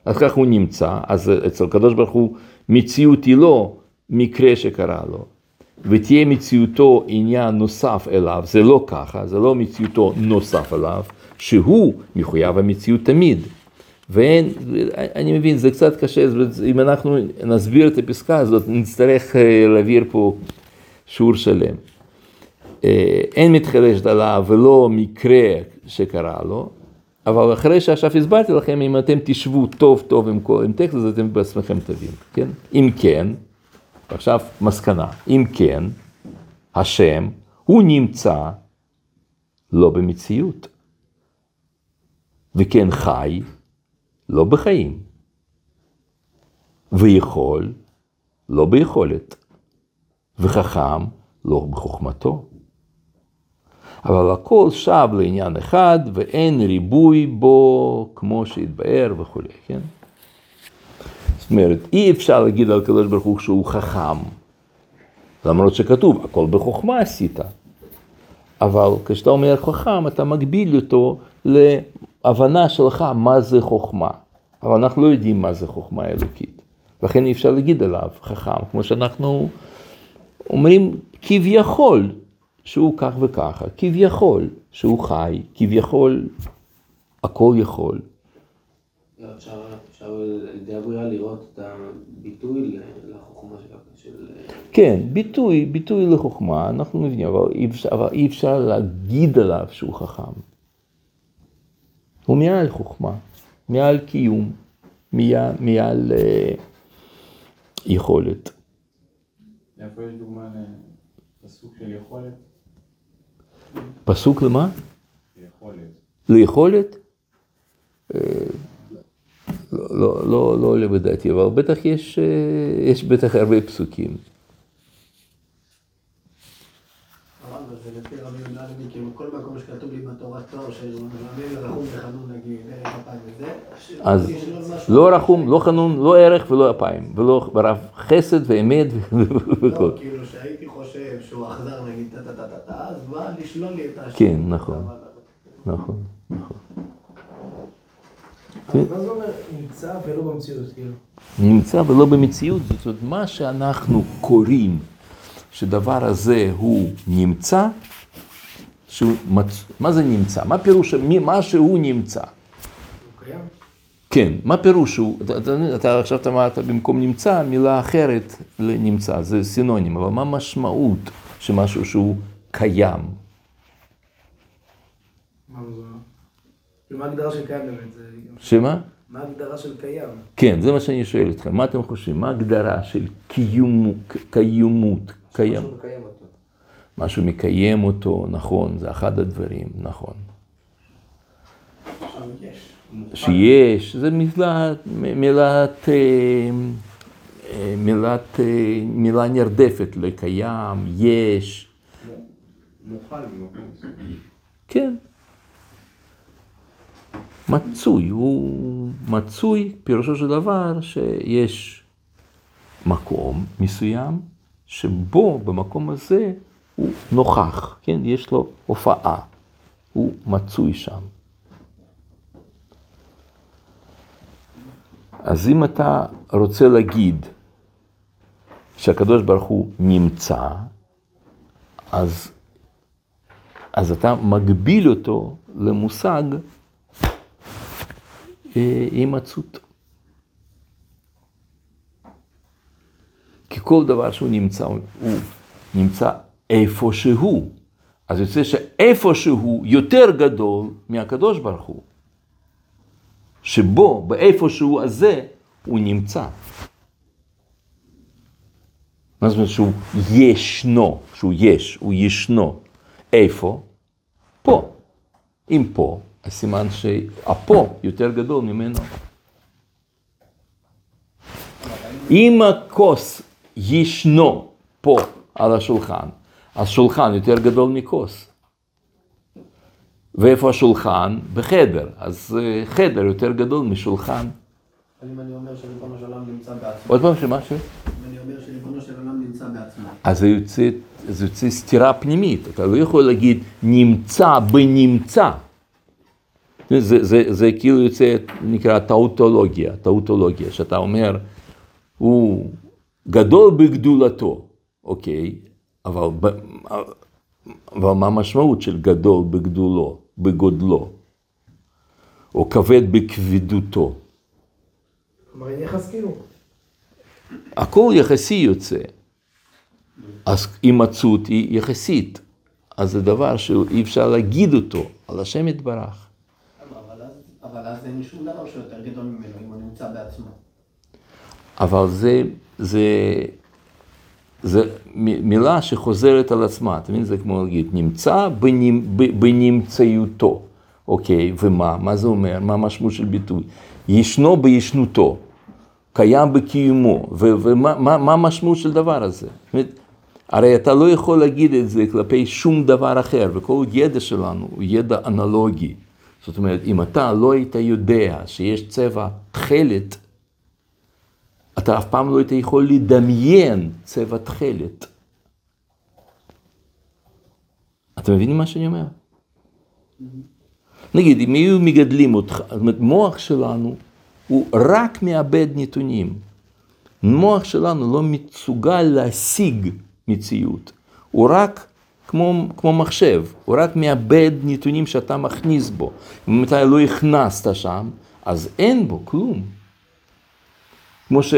אז כך הוא נמצא, אז אצל הקדוש ברוך הוא מציאות היא לא מקרה שקרה לו, ותהיה מציאותו עניין נוסף אליו, זה לא ככה, זה לא מציאותו נוסף אליו, שהוא מחויב המציאות תמיד. ואין, אני מבין, זה קצת קשה, אם אנחנו נסביר את הפסקה הזאת, נצטרך להעביר פה שיעור שלם. אה, אין מתחדשת עליו ולא מקרה שקרה לו, אבל אחרי שעכשיו הסברתי לכם, אם אתם תשבו טוב טוב עם, כל, עם טקסט, אז אתם בעצמכם תבינו, כן? אם כן, עכשיו מסקנה, אם כן, השם, הוא נמצא לא במציאות, וכן חי, לא בחיים, ויכול, לא ביכולת, וחכם, לא בחוכמתו. אבל הכל שב לעניין אחד, ואין ריבוי בו כמו שהתבאר וכולי, כן? זאת אומרת, אי אפשר להגיד על הקדוש ברוך הוא שהוא חכם, למרות שכתוב, הכל בחוכמה עשית. אבל כשאתה אומר חכם, אתה מגביל אותו להבנה שלך מה זה חוכמה. אבל אנחנו לא יודעים מה זה חוכמה אלוקית. לכן אי אפשר להגיד עליו חכם, כמו שאנחנו אומרים כביכול שהוא כך וככה, כביכול שהוא חי, כביכול הכל יכול. לא, אפשר הבריאה לראות את הביטוי לחוכמה של- של... כן, ביטוי, ביטוי לחוכמה, אנחנו מבינים, אבל אי אפשר, אבל אי אפשר להגיד עליו שהוא חכם. הוא מעל חוכמה, מעל קיום, מעל, מעל אה, יכולת. איפה יש דוגמה לפסוק של יכולת? פסוק למה? יכולת. ליכולת? אה, לא, לא, לא, לא עולה בדעתי, אבל בטח יש, אה, יש בטח הרבה פסוקים. אבל זה לפי רבי יהודה הלוי, כל מקום שכתוב לי בתורה תואר של מלמד רחום וחנון נגיד, ערך אפיים וזה, אז לא רחום, לא חנון, לא ערך ולא אפיים, ולא רב חסד ואמת וכל. לא, כאילו שהייתי חושב שהוא אכזר נגיד טה טה טה טה טה, אז בא לשלול לי את השם. כן, נכון. נכון, נכון. אז מה זה אומר נמצא ולא במציאות, כאילו? נמצא ולא במציאות, זאת אומרת, מה שאנחנו קוראים שדבר הזה הוא נמצא, שהוא מצ... מה זה נמצא? מה פירוש, מי- מה שהוא נמצא? קיים? כן, מה פירוש הוא, אתה, אתה, אתה עכשיו אמרת במקום נמצא, מילה אחרת לנמצא, זה סינונים, אבל מה המשמעות שמשהו שהוא קיים? מה זה אומר? מה ההגדרה של קיים באמת? שמה? מה ההגדרה של קיים? כן, זה מה שאני שואל אתכם, מה אתם חושבים? מה ההגדרה של קיומו, קיומות, קיים? משהו מקיים אותו. משהו מקיים אותו, נכון, זה אחד הדברים, נכון. עכשיו יש. שיש, זה מילת, מילת, אה, אה, מילת, אה, מילה נרדפת לקיים, יש, מוכל. כן. מצוי, הוא מצוי, פירושו של דבר שיש מקום מסוים, שבו, במקום הזה, הוא נוכח, כן? יש לו הופעה, הוא מצוי שם. אז אם אתה רוצה להגיד שהקדוש ברוך הוא נמצא, אז, אז אתה מגביל אותו למושג אה, הימצאות. כי כל דבר שהוא נמצא, הוא נמצא איפה שהוא. אז יוצא שאיפה שהוא יותר גדול מהקדוש ברוך הוא. שבו, באיפה שהוא הזה, הוא נמצא. מה זאת אומרת שהוא ישנו, שהוא יש, הוא ישנו. איפה? פה. אם פה, אז סימן שהפה יותר גדול ממנו. אם הכוס ישנו פה על השולחן, אז שולחן יותר גדול מכוס. ואיפה השולחן? בחדר, אז אה, חדר יותר גדול משולחן. אם אני אומר שריבונו של עולם נמצא בעצמו, עוד פעם שמשהו? אם אני אומר שריבונו של עולם נמצא בעצמו, אז זה יוצא, זה סתירה פנימית, אתה לא יכול להגיד נמצא בנמצא. זה, זה, זה כאילו יוצא, נקרא טאוטולוגיה, טאוטולוגיה, שאתה אומר, הוא גדול בגדולתו, אוקיי, אבל, ב- אבל מה המשמעות של גדול בגדולו, בגודלו, או כבד בכבדותו? כלומר, יחס כאילו. הכל יחסי יוצא. אז הימצאות היא יחסית. אז זה דבר שאי אפשר להגיד אותו על השם יתברך. אבל אז- אבל אז אין שום דבר שהוא יותר גדול ממנו, אם הוא נמצא בעצמו. אבל זה, זה, מ- מילה שחוזרת על עצמה, אתה מבין? זה כמו להגיד, נמצא בנמצאותו, אוקיי, ומה? מה זה אומר? מה המשמעות של ביטוי? ישנו בישנותו, קיים בקיומו, ומה מה, מה המשמעות של דבר הזה? זאת אומרת, הרי אתה לא יכול להגיד את זה כלפי שום דבר אחר, וכל ידע שלנו הוא ידע אנלוגי. זאת אומרת, אם אתה לא היית יודע שיש צבע תכלת, אתה אף פעם לא היית יכול לדמיין צבע תכלת. אתם מבינים מה שאני אומר? נגיד, אם היו מגדלים אותך, זאת אומרת, מוח שלנו הוא רק מאבד נתונים. מוח שלנו לא מסוגל להשיג מציאות. הוא רק כמו, כמו מחשב, הוא רק מאבד נתונים שאתה מכניס בו. אם אתה לא הכנסת שם, אז אין בו כלום. כמו ש...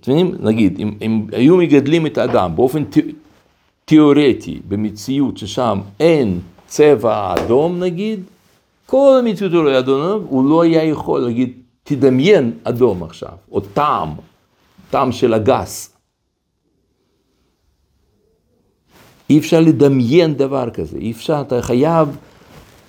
אתם מבינים? נגיד, אם, אם היו מגדלים את האדם באופן תיאורטי, במציאות ששם אין צבע אדום נגיד, כל המציאות הוא לא היה אדום, הוא לא היה יכול להגיד, תדמיין אדום עכשיו, או טעם, טעם של הגס. אי אפשר לדמיין דבר כזה, אי אפשר, אתה חייב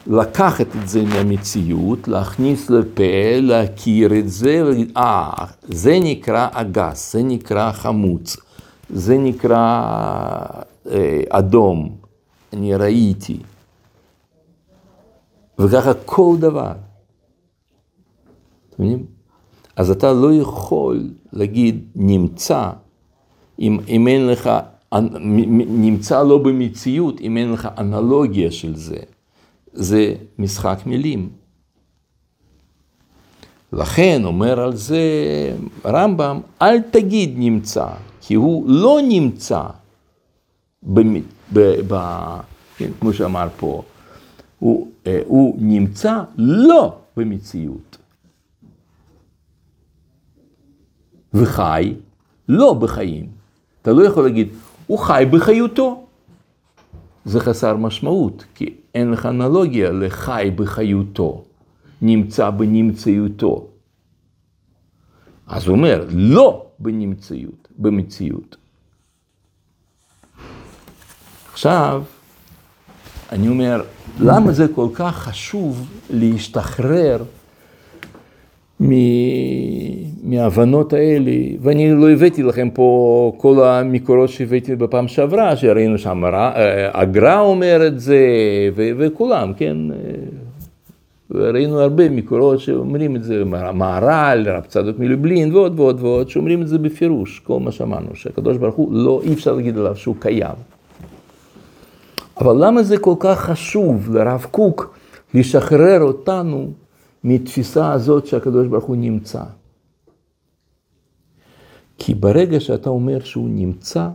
לקחת את זה מהמציאות, להכניס לפה, להכיר את זה, אה, זה נקרא אגס, זה נקרא חמוץ, זה נקרא אה, אדום, אני ראיתי. וככה כל דבר. אתם מבינים? אז אתה לא יכול להגיד נמצא, אם, אם אין לך, נמצא לא במציאות, אם אין לך אנלוגיה של זה. זה משחק מילים. לכן אומר על זה רמב"ם, אל תגיד נמצא, כי הוא לא נמצא, במ, ב, ב, כן, כמו שאמר פה, הוא, אה, הוא נמצא לא במציאות. וחי לא בחיים. אתה לא יכול להגיד, הוא חי בחיותו. זה חסר משמעות, כי אין לך אנלוגיה לחי בחיותו, נמצא בנמצאותו. אז הוא אומר, לא בנמצאות, במציאות. עכשיו, אני אומר, למה זה כל כך חשוב להשתחרר מההבנות האלה, ואני לא הבאתי לכם פה כל המקורות שהבאתי בפעם שעברה, שראינו שם, הגר"א אומר את זה, ו- וכולם, כן? ראינו הרבה מקורות שאומרים את זה, מהר"ל, רב צדוק מלובלין ועוד ועוד ועוד, שאומרים את זה בפירוש, כל מה שאמרנו, שהקדוש ברוך הוא, לא, אי אפשר להגיד עליו שהוא קיים. אבל למה זה כל כך חשוב לרב קוק לשחרר אותנו מתפיסה הזאת שהקדוש ברוך הוא נמצא? כי ברגע שאתה אומר שהוא נמצא,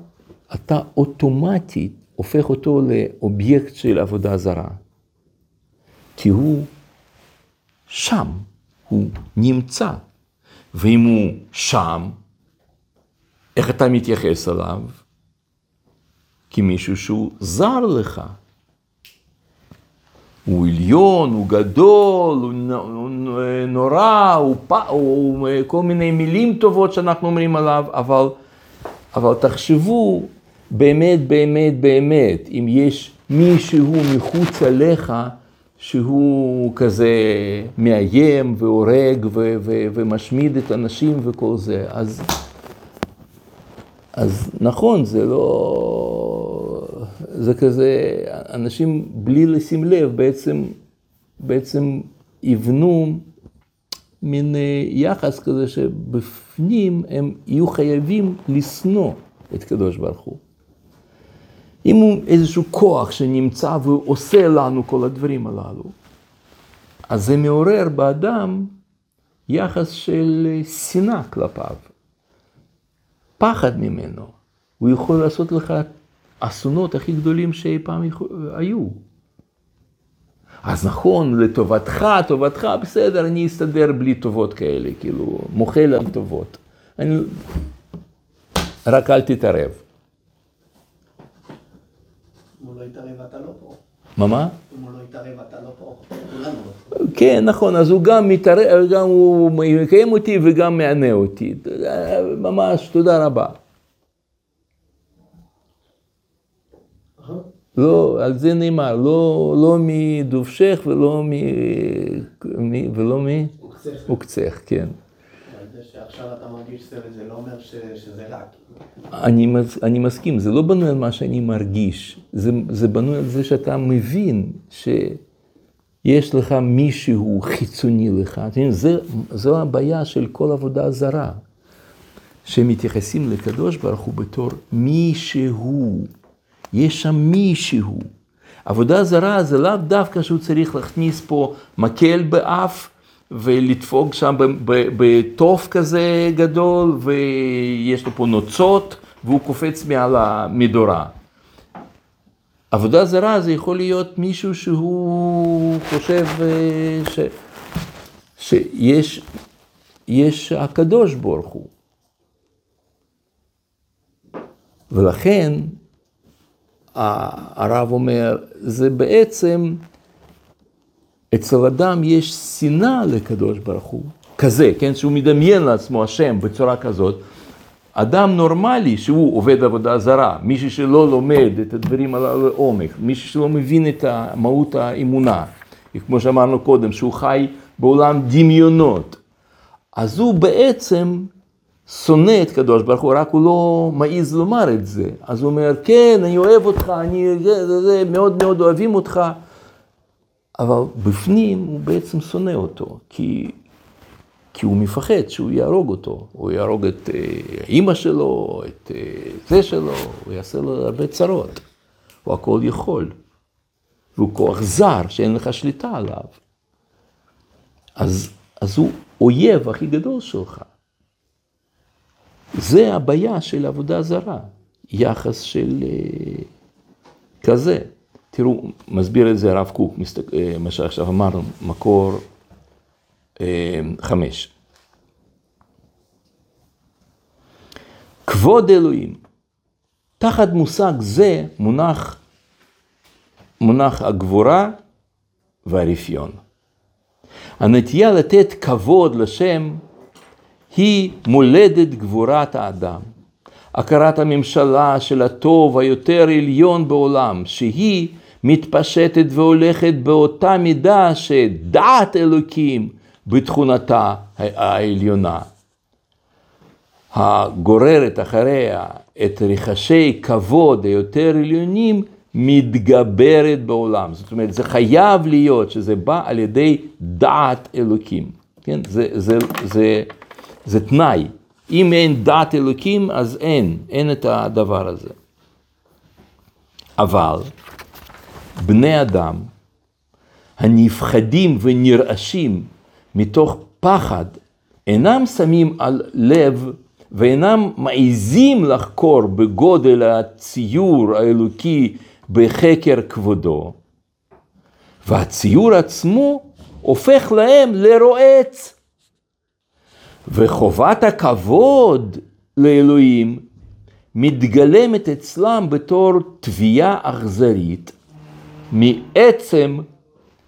אתה אוטומטית הופך אותו לאובייקט של עבודה זרה. כי הוא שם, הוא נמצא. ואם הוא שם, איך אתה מתייחס אליו? כמישהו שהוא זר לך. הוא עליון, הוא גדול, הוא נורא, הוא. הוא כל מיני מילים טובות שאנחנו אומרים עליו, אבל, אבל תחשבו באמת, באמת, באמת, אם יש מישהו מחוץ אליך שהוא כזה מאיים והורג ו- ו- ומשמיד את האנשים וכל זה, אז, אז נכון, זה לא... זה כזה, אנשים בלי לשים לב בעצם, בעצם יבנו מין יחס כזה שבפנים הם יהיו חייבים לשנוא את קדוש ברוך הוא. אם הוא איזשהו כוח שנמצא ועושה לנו כל הדברים הללו, אז זה מעורר באדם יחס של שנאה כלפיו, פחד ממנו. הוא יכול לעשות לך אסונות הכי גדולים שאי פעם היו. אז נכון, לטובתך, טובתך, בסדר, אני אסתדר בלי טובות כאלה, כאילו, מוחל על טובות. אני... רק אל תתערב. הוא לא יתערב אתה לא פה. מה מה? אם הוא לא יתערב אתה לא פה. כולנו לא פה. כן, נכון, אז הוא גם מתערב, גם הוא מקיים אותי וגם מענה אותי. ממש, תודה רבה. לא, על זה נאמר, לא, לא מדובשך ולא מ... מ... ולא מ... עוקצך, כן. שעכשיו אתה מרגיש סבל זה לא אומר ש- שזה רע. אני, מס- אני מסכים, זה לא בנוי על מה שאני מרגיש, זה, זה בנוי על זה שאתה מבין שיש לך מישהו חיצוני לך? זה, זו הבעיה של כל עבודה זרה, שמתייחסים לקדוש ברוך הוא בתור מישהו, יש שם מישהו. עבודה זרה זה לאו דווקא שהוא צריך להכניס פה מקל באף ולדפוק שם בתוף כזה גדול ויש לו פה נוצות והוא קופץ מעל המדורה. עבודה זרה זה יכול להיות מישהו שהוא חושב אה, ש, שיש יש הקדוש ברוך הוא. ולכן הרב אומר, זה בעצם, אצל אדם יש שנאה לקדוש ברוך הוא, כזה, כן, שהוא מדמיין לעצמו השם בצורה כזאת. אדם נורמלי שהוא עובד עבודה זרה, מישהו שלא לומד את הדברים הללו לעומק, מישהו שלא מבין את מהות האמונה, כמו שאמרנו קודם, שהוא חי בעולם דמיונות, אז הוא בעצם שונא את קדוש ברוך הוא, רק הוא לא מעז לומר את זה. אז הוא אומר, כן, אני אוהב אותך, אני זה, זה, זה, מאוד מאוד אוהבים אותך, אבל בפנים הוא בעצם שונא אותו, כי, כי הוא מפחד שהוא יהרוג אותו, הוא יהרוג את אה, אימא שלו, את אה, זה שלו, הוא יעשה לו הרבה צרות, הוא הכל יכול, והוא כוח זר שאין לך שליטה עליו. אז, אז הוא אויב הכי גדול שלך. זה הבעיה של עבודה זרה, יחס של אה, כזה. תראו, מסביר את זה הרב קוק, אה, מה שעכשיו אמרנו, מקור אה, חמש. כבוד אלוהים, תחת מושג זה מונח, מונח הגבורה והרפיון. הנטייה לתת כבוד לשם היא מולדת גבורת האדם. הכרת הממשלה של הטוב היותר עליון בעולם, שהיא מתפשטת והולכת באותה מידה שדעת אלוקים בתכונתה העליונה. הגוררת אחריה את רחשי כבוד היותר עליונים מתגברת בעולם. זאת אומרת, זה חייב להיות שזה בא על ידי דעת אלוקים. כן? זה, זה, זה, זה תנאי. אם אין דעת אלוקים, אז אין, אין את הדבר הזה. אבל בני אדם הנפחדים ונרעשים מתוך פחד, אינם שמים על לב ואינם מעיזים לחקור בגודל הציור האלוקי בחקר כבודו, והציור עצמו הופך להם לרועץ. וחובת הכבוד לאלוהים מתגלמת אצלם בתור תביעה אכזרית מעצם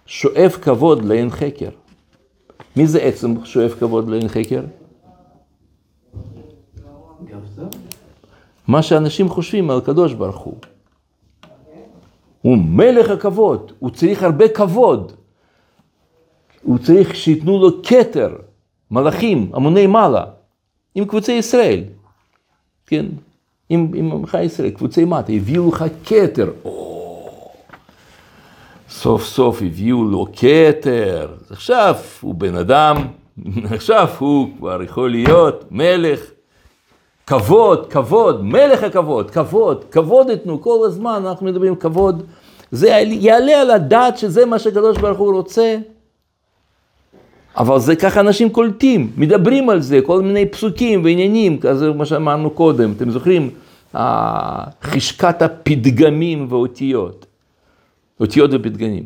שואף כבוד לאין חקר. מי זה עצם שואף כבוד לאין חקר? מה שאנשים חושבים על הקדוש ברוך הוא. הוא מלך הכבוד, הוא צריך הרבה כבוד. הוא צריך שייתנו לו כתר, מלאכים, המוני מעלה, עם קבוצי ישראל, כן? עם, עמך ישראל, קבוצי מטה, הביאו לך כתר. סוף סוף הביאו לו כתר, עכשיו הוא בן אדם, עכשיו הוא כבר יכול להיות מלך. כבוד, כבוד, מלך הכבוד, כבוד, כבוד יתנו, כל הזמן אנחנו מדברים כבוד. זה יעלה על הדעת שזה מה שהקדוש ברוך הוא רוצה. אבל זה ככה אנשים קולטים, מדברים על זה, כל מיני פסוקים ועניינים, כזה מה שאמרנו קודם, אתם זוכרים? חשקת הפתגמים ואותיות, אותיות ופתגמים.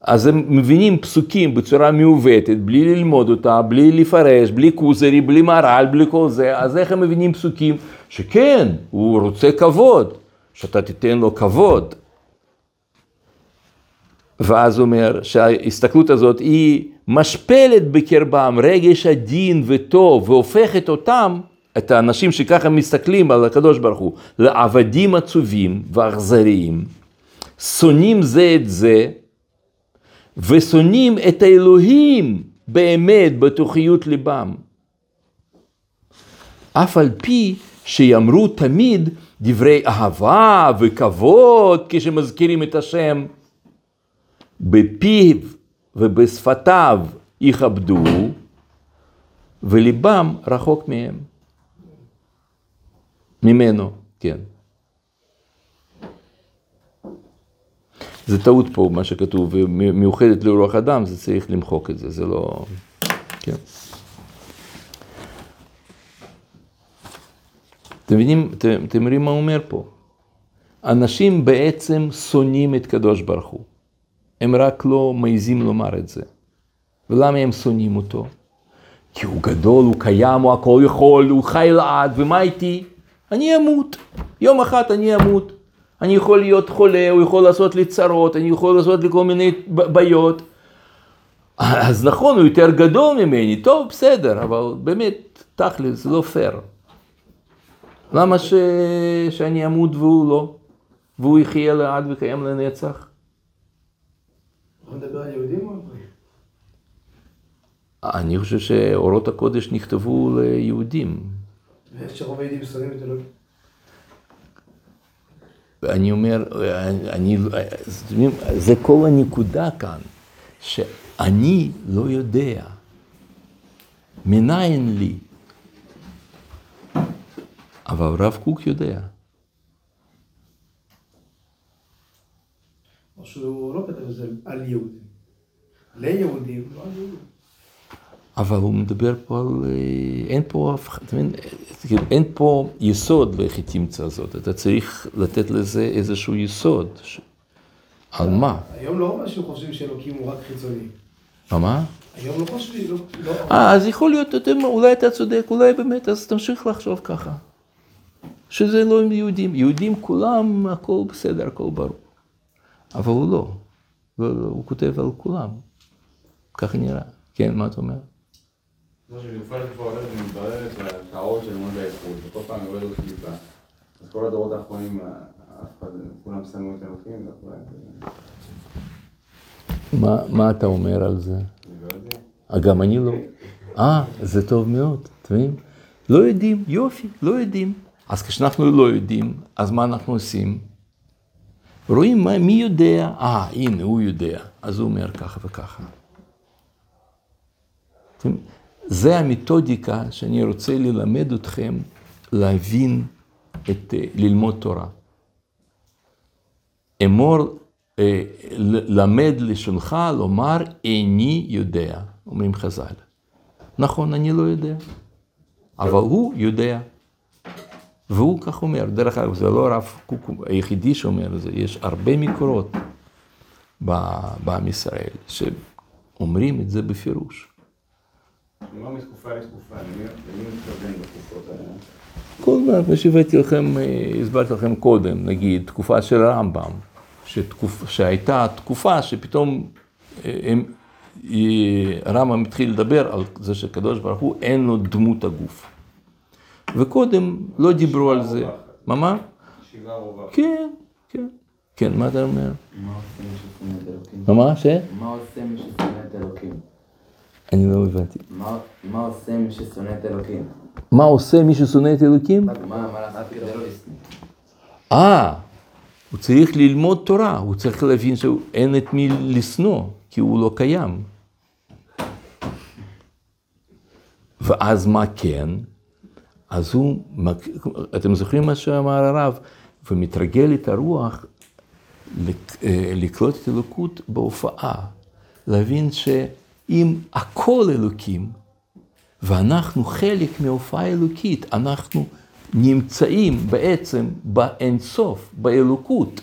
אז הם מבינים פסוקים בצורה מעוותת, בלי ללמוד אותה, בלי לפרש, בלי כוזרי, בלי מרל, בלי כל זה, אז איך הם מבינים פסוקים? שכן, הוא רוצה כבוד, שאתה תיתן לו כבוד. ואז הוא אומר שההסתכלות הזאת היא משפלת בקרבם רגש הדין וטוב והופכת אותם, את האנשים שככה מסתכלים על הקדוש ברוך הוא, לעבדים עצובים ואכזריים, שונאים זה את זה ושונאים את האלוהים באמת בתוכיות ליבם. אף על פי שיאמרו תמיד דברי אהבה וכבוד כשמזכירים את השם, בפיו ובשפתיו יכבדו, וליבם רחוק מהם. ממנו, כן. זה טעות פה, מה שכתוב, מיוחדת לרוח אדם, זה צריך למחוק את זה, זה לא... כן. אתם מבינים, אתם, אתם מבינים מה הוא אומר פה? אנשים בעצם שונאים את קדוש ברוך הוא. הם רק לא מעיזים לומר את זה. ולמה הם שונאים אותו? כי הוא גדול, הוא קיים, הוא הכל יכול, הוא חי לעד, ומה איתי? אני אמות. יום אחד אני אמות. אני יכול להיות חולה, הוא יכול לעשות לי צרות, אני יכול לעשות לי כל מיני בעיות. אז נכון, הוא יותר גדול ממני, טוב, בסדר, אבל באמת, תכל'ס, זה לא פייר. למה ש... שאני אמות והוא לא? והוא יחיה לעד וקיים לנצח? אתה מדבר על יהודים או על גויים? אני חושב שאורות הקודש נכתבו ליהודים. ויש שרוב היהודים שונאים את אלוהים. אני אומר, אני, זה כל הנקודה כאן, שאני לא יודע, מניין לי, אבל הרב קוק יודע. שהוא לא כתב את זה על יהודים. ליהודים, לא על יהודים. אבל הוא מדבר פה על... אה, אין פה אף? כאילו, אין פה יסוד לאיך היא תמצא הזאת. אתה צריך לתת לזה איזשהו יסוד. ש... על מה? היום לא ממש חושבים שאלוקים הוא רק חיצוני. מה? היום לא חושבים, לא... לא- אה, אז יכול להיות, אתה יודע מה, אולי אתה צודק, אולי באמת, אז תמשיך לחשוב ככה. שזה לא עם יהודים. יהודים כולם, הכל בסדר, הכל ברור. אבל הוא לא. לא, לא, הוא כותב על כולם. ככה נראה. כן, מה אתה אומר? כמו שבתקופה שכבר הולכת ומתבררת והטהרות של לימוד האיכות, וכל פעם יורד עוד קליפה. אז כל הדורות האחרונים, אף אחד, כולם שמו את אלוקים, מה, אתה אומר על זה? לא. אה, גם אני לא. אה, זה טוב מאוד, אתם מבינים? לא יודעים, יופי, לא יודעים. אז כשאנחנו לא יודעים, אז מה אנחנו עושים? רואים מה, מי יודע, אה, הנה, הוא יודע, אז הוא אומר ככה וככה. אתם- זה המתודיקה שאני רוצה ללמד אתכם להבין, את, אה, ללמוד תורה. אמור, אה, למד לשונך לומר איני יודע, אומרים חז"ל. נכון, אני לא יודע, אבל הוא יודע. והוא כך אומר, דרך אגב, זה לא הרב קוק היחידי שאומר את זה, יש הרבה מקורות בעם ישראל שאומרים את זה בפירוש. אומר מתקופה לתקופה, למי מתכוון בתקופות האלה? כל הזמן, כמו שהבאתי לכם, אה, הסברתי לכם קודם, נגיד, תקופה של הרמב"ם, שתקופ, שהייתה תקופה שפתאום אה, הם, אה, הרמב"ם התחיל לדבר על זה שקדוש ברוך הוא אין לו דמות הגוף. וקודם לא דיברו על זה. מה מה? שיגר רווח. כן, כן. כן, מה אתה אומר? מה עושה מי ששונא את אלוקים? מה מה? ש? מה עושה מי ששונא את אלוקים? אני לא הבנתי. מה- עושה מי ששונא את אלוקים? מה עושה מי ששונא את אלוקים? אה, הוא צריך ללמוד תורה, הוא צריך להבין שאין את מי לשנוא, כי הוא לא קיים. ואז מה כן? אז הוא, אתם זוכרים מה שאמר הרב? ומתרגל את הרוח אה, לקלוט את אלוקות בהופעה, להבין שאם הכל אלוקים, ואנחנו חלק מהופעה אלוקית, אנחנו נמצאים בעצם באינסוף, באלוקות.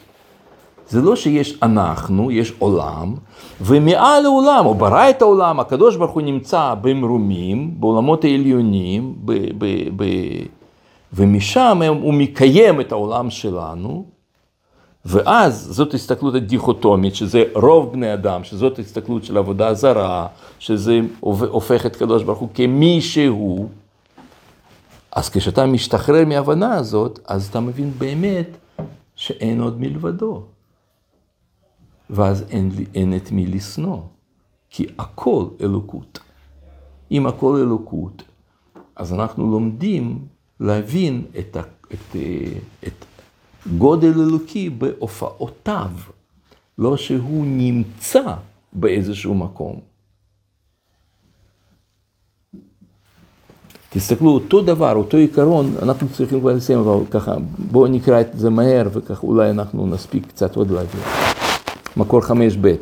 זה לא שיש אנחנו, יש עולם, ומעל העולם, הוא ברא את העולם, הקדוש ברוך הוא נמצא במרומים, בעולמות העליונים, ב, ב, ב, ומשם הוא מקיים את העולם שלנו, ואז זאת הסתכלות הדיכוטומית, שזה רוב בני אדם, שזאת הסתכלות של עבודה זרה, שזה הופך את קדוש ברוך הוא כמי שהוא. אז כשאתה משתחרר מההבנה הזאת, אז אתה מבין באמת שאין עוד מלבדו. ואז אין, אין את מי לשנוא, כי הכל אלוקות. אם הכל אלוקות, אז אנחנו לומדים להבין את, את, אה, את גודל אלוקי בהופעותיו, לא שהוא נמצא באיזשהו מקום. תסתכלו, אותו דבר, אותו עיקרון, אנחנו צריכים כבר לסיים, אבל ככה, בואו נקרא את זה מהר, וככה אולי אנחנו נספיק קצת עוד להבין. מקור חמש ב'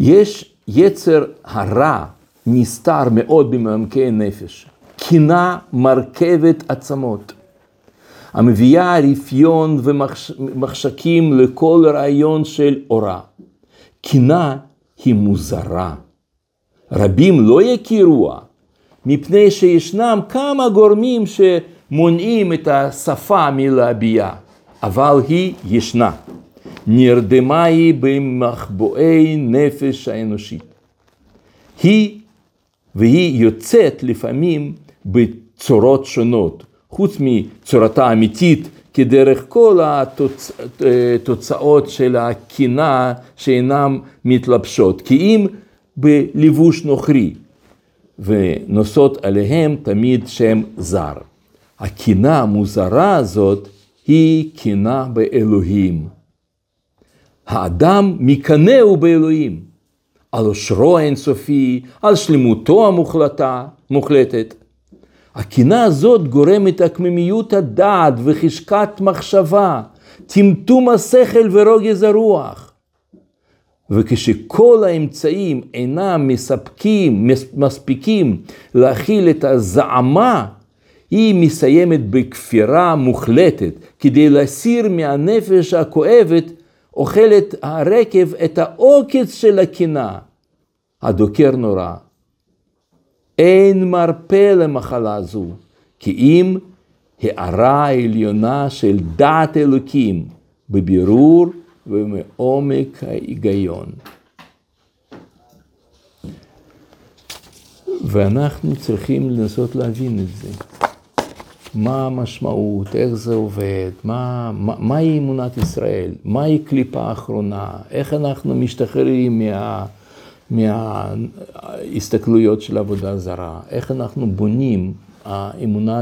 יש יצר הרע נסתר מאוד במעמקי הנפש, קינה מרכבת עצמות, המביאה רפיון ומחשקים לכל רעיון של אורה. קינה היא מוזרה. רבים לא יכירוה, מפני שישנם כמה גורמים שמונעים את השפה מלהביע, אבל היא ישנה. נרדמה היא במחבואי נפש האנושית. היא, והיא יוצאת לפעמים בצורות שונות, חוץ מצורתה האמיתית, כדרך כל התוצאות של הקינה שאינן מתלבשות, כי אם בלבוש נוכרי, ונושאות עליהם תמיד שם זר. הקינה המוזרה הזאת היא קינה באלוהים. האדם מקנאו באלוהים, על עושרו האינסופי, על שלמותו המוחלטה, מוחלטת. הקינה הזאת גורמת עקממיות הדעת וחשקת מחשבה, טמטום השכל ורוגז הרוח. וכשכל האמצעים אינם מספקים, מספיקים להכיל את הזעמה, היא מסיימת בכפירה מוחלטת כדי להסיר מהנפש הכואבת אוכלת הרקב את העוקץ של הקינה, הדוקר נורא. אין מרפא למחלה זו, כי אם הערה העליונה של דעת אלוקים בבירור ומעומק ההיגיון. ואנחנו צריכים לנסות להבין את זה. מה המשמעות, איך זה עובד, מה, מה, מהי אמונת ישראל, מהי קליפה האחרונה, איך אנחנו משתחררים מה, מההסתכלויות של עבודה זרה, איך אנחנו בונים האמונה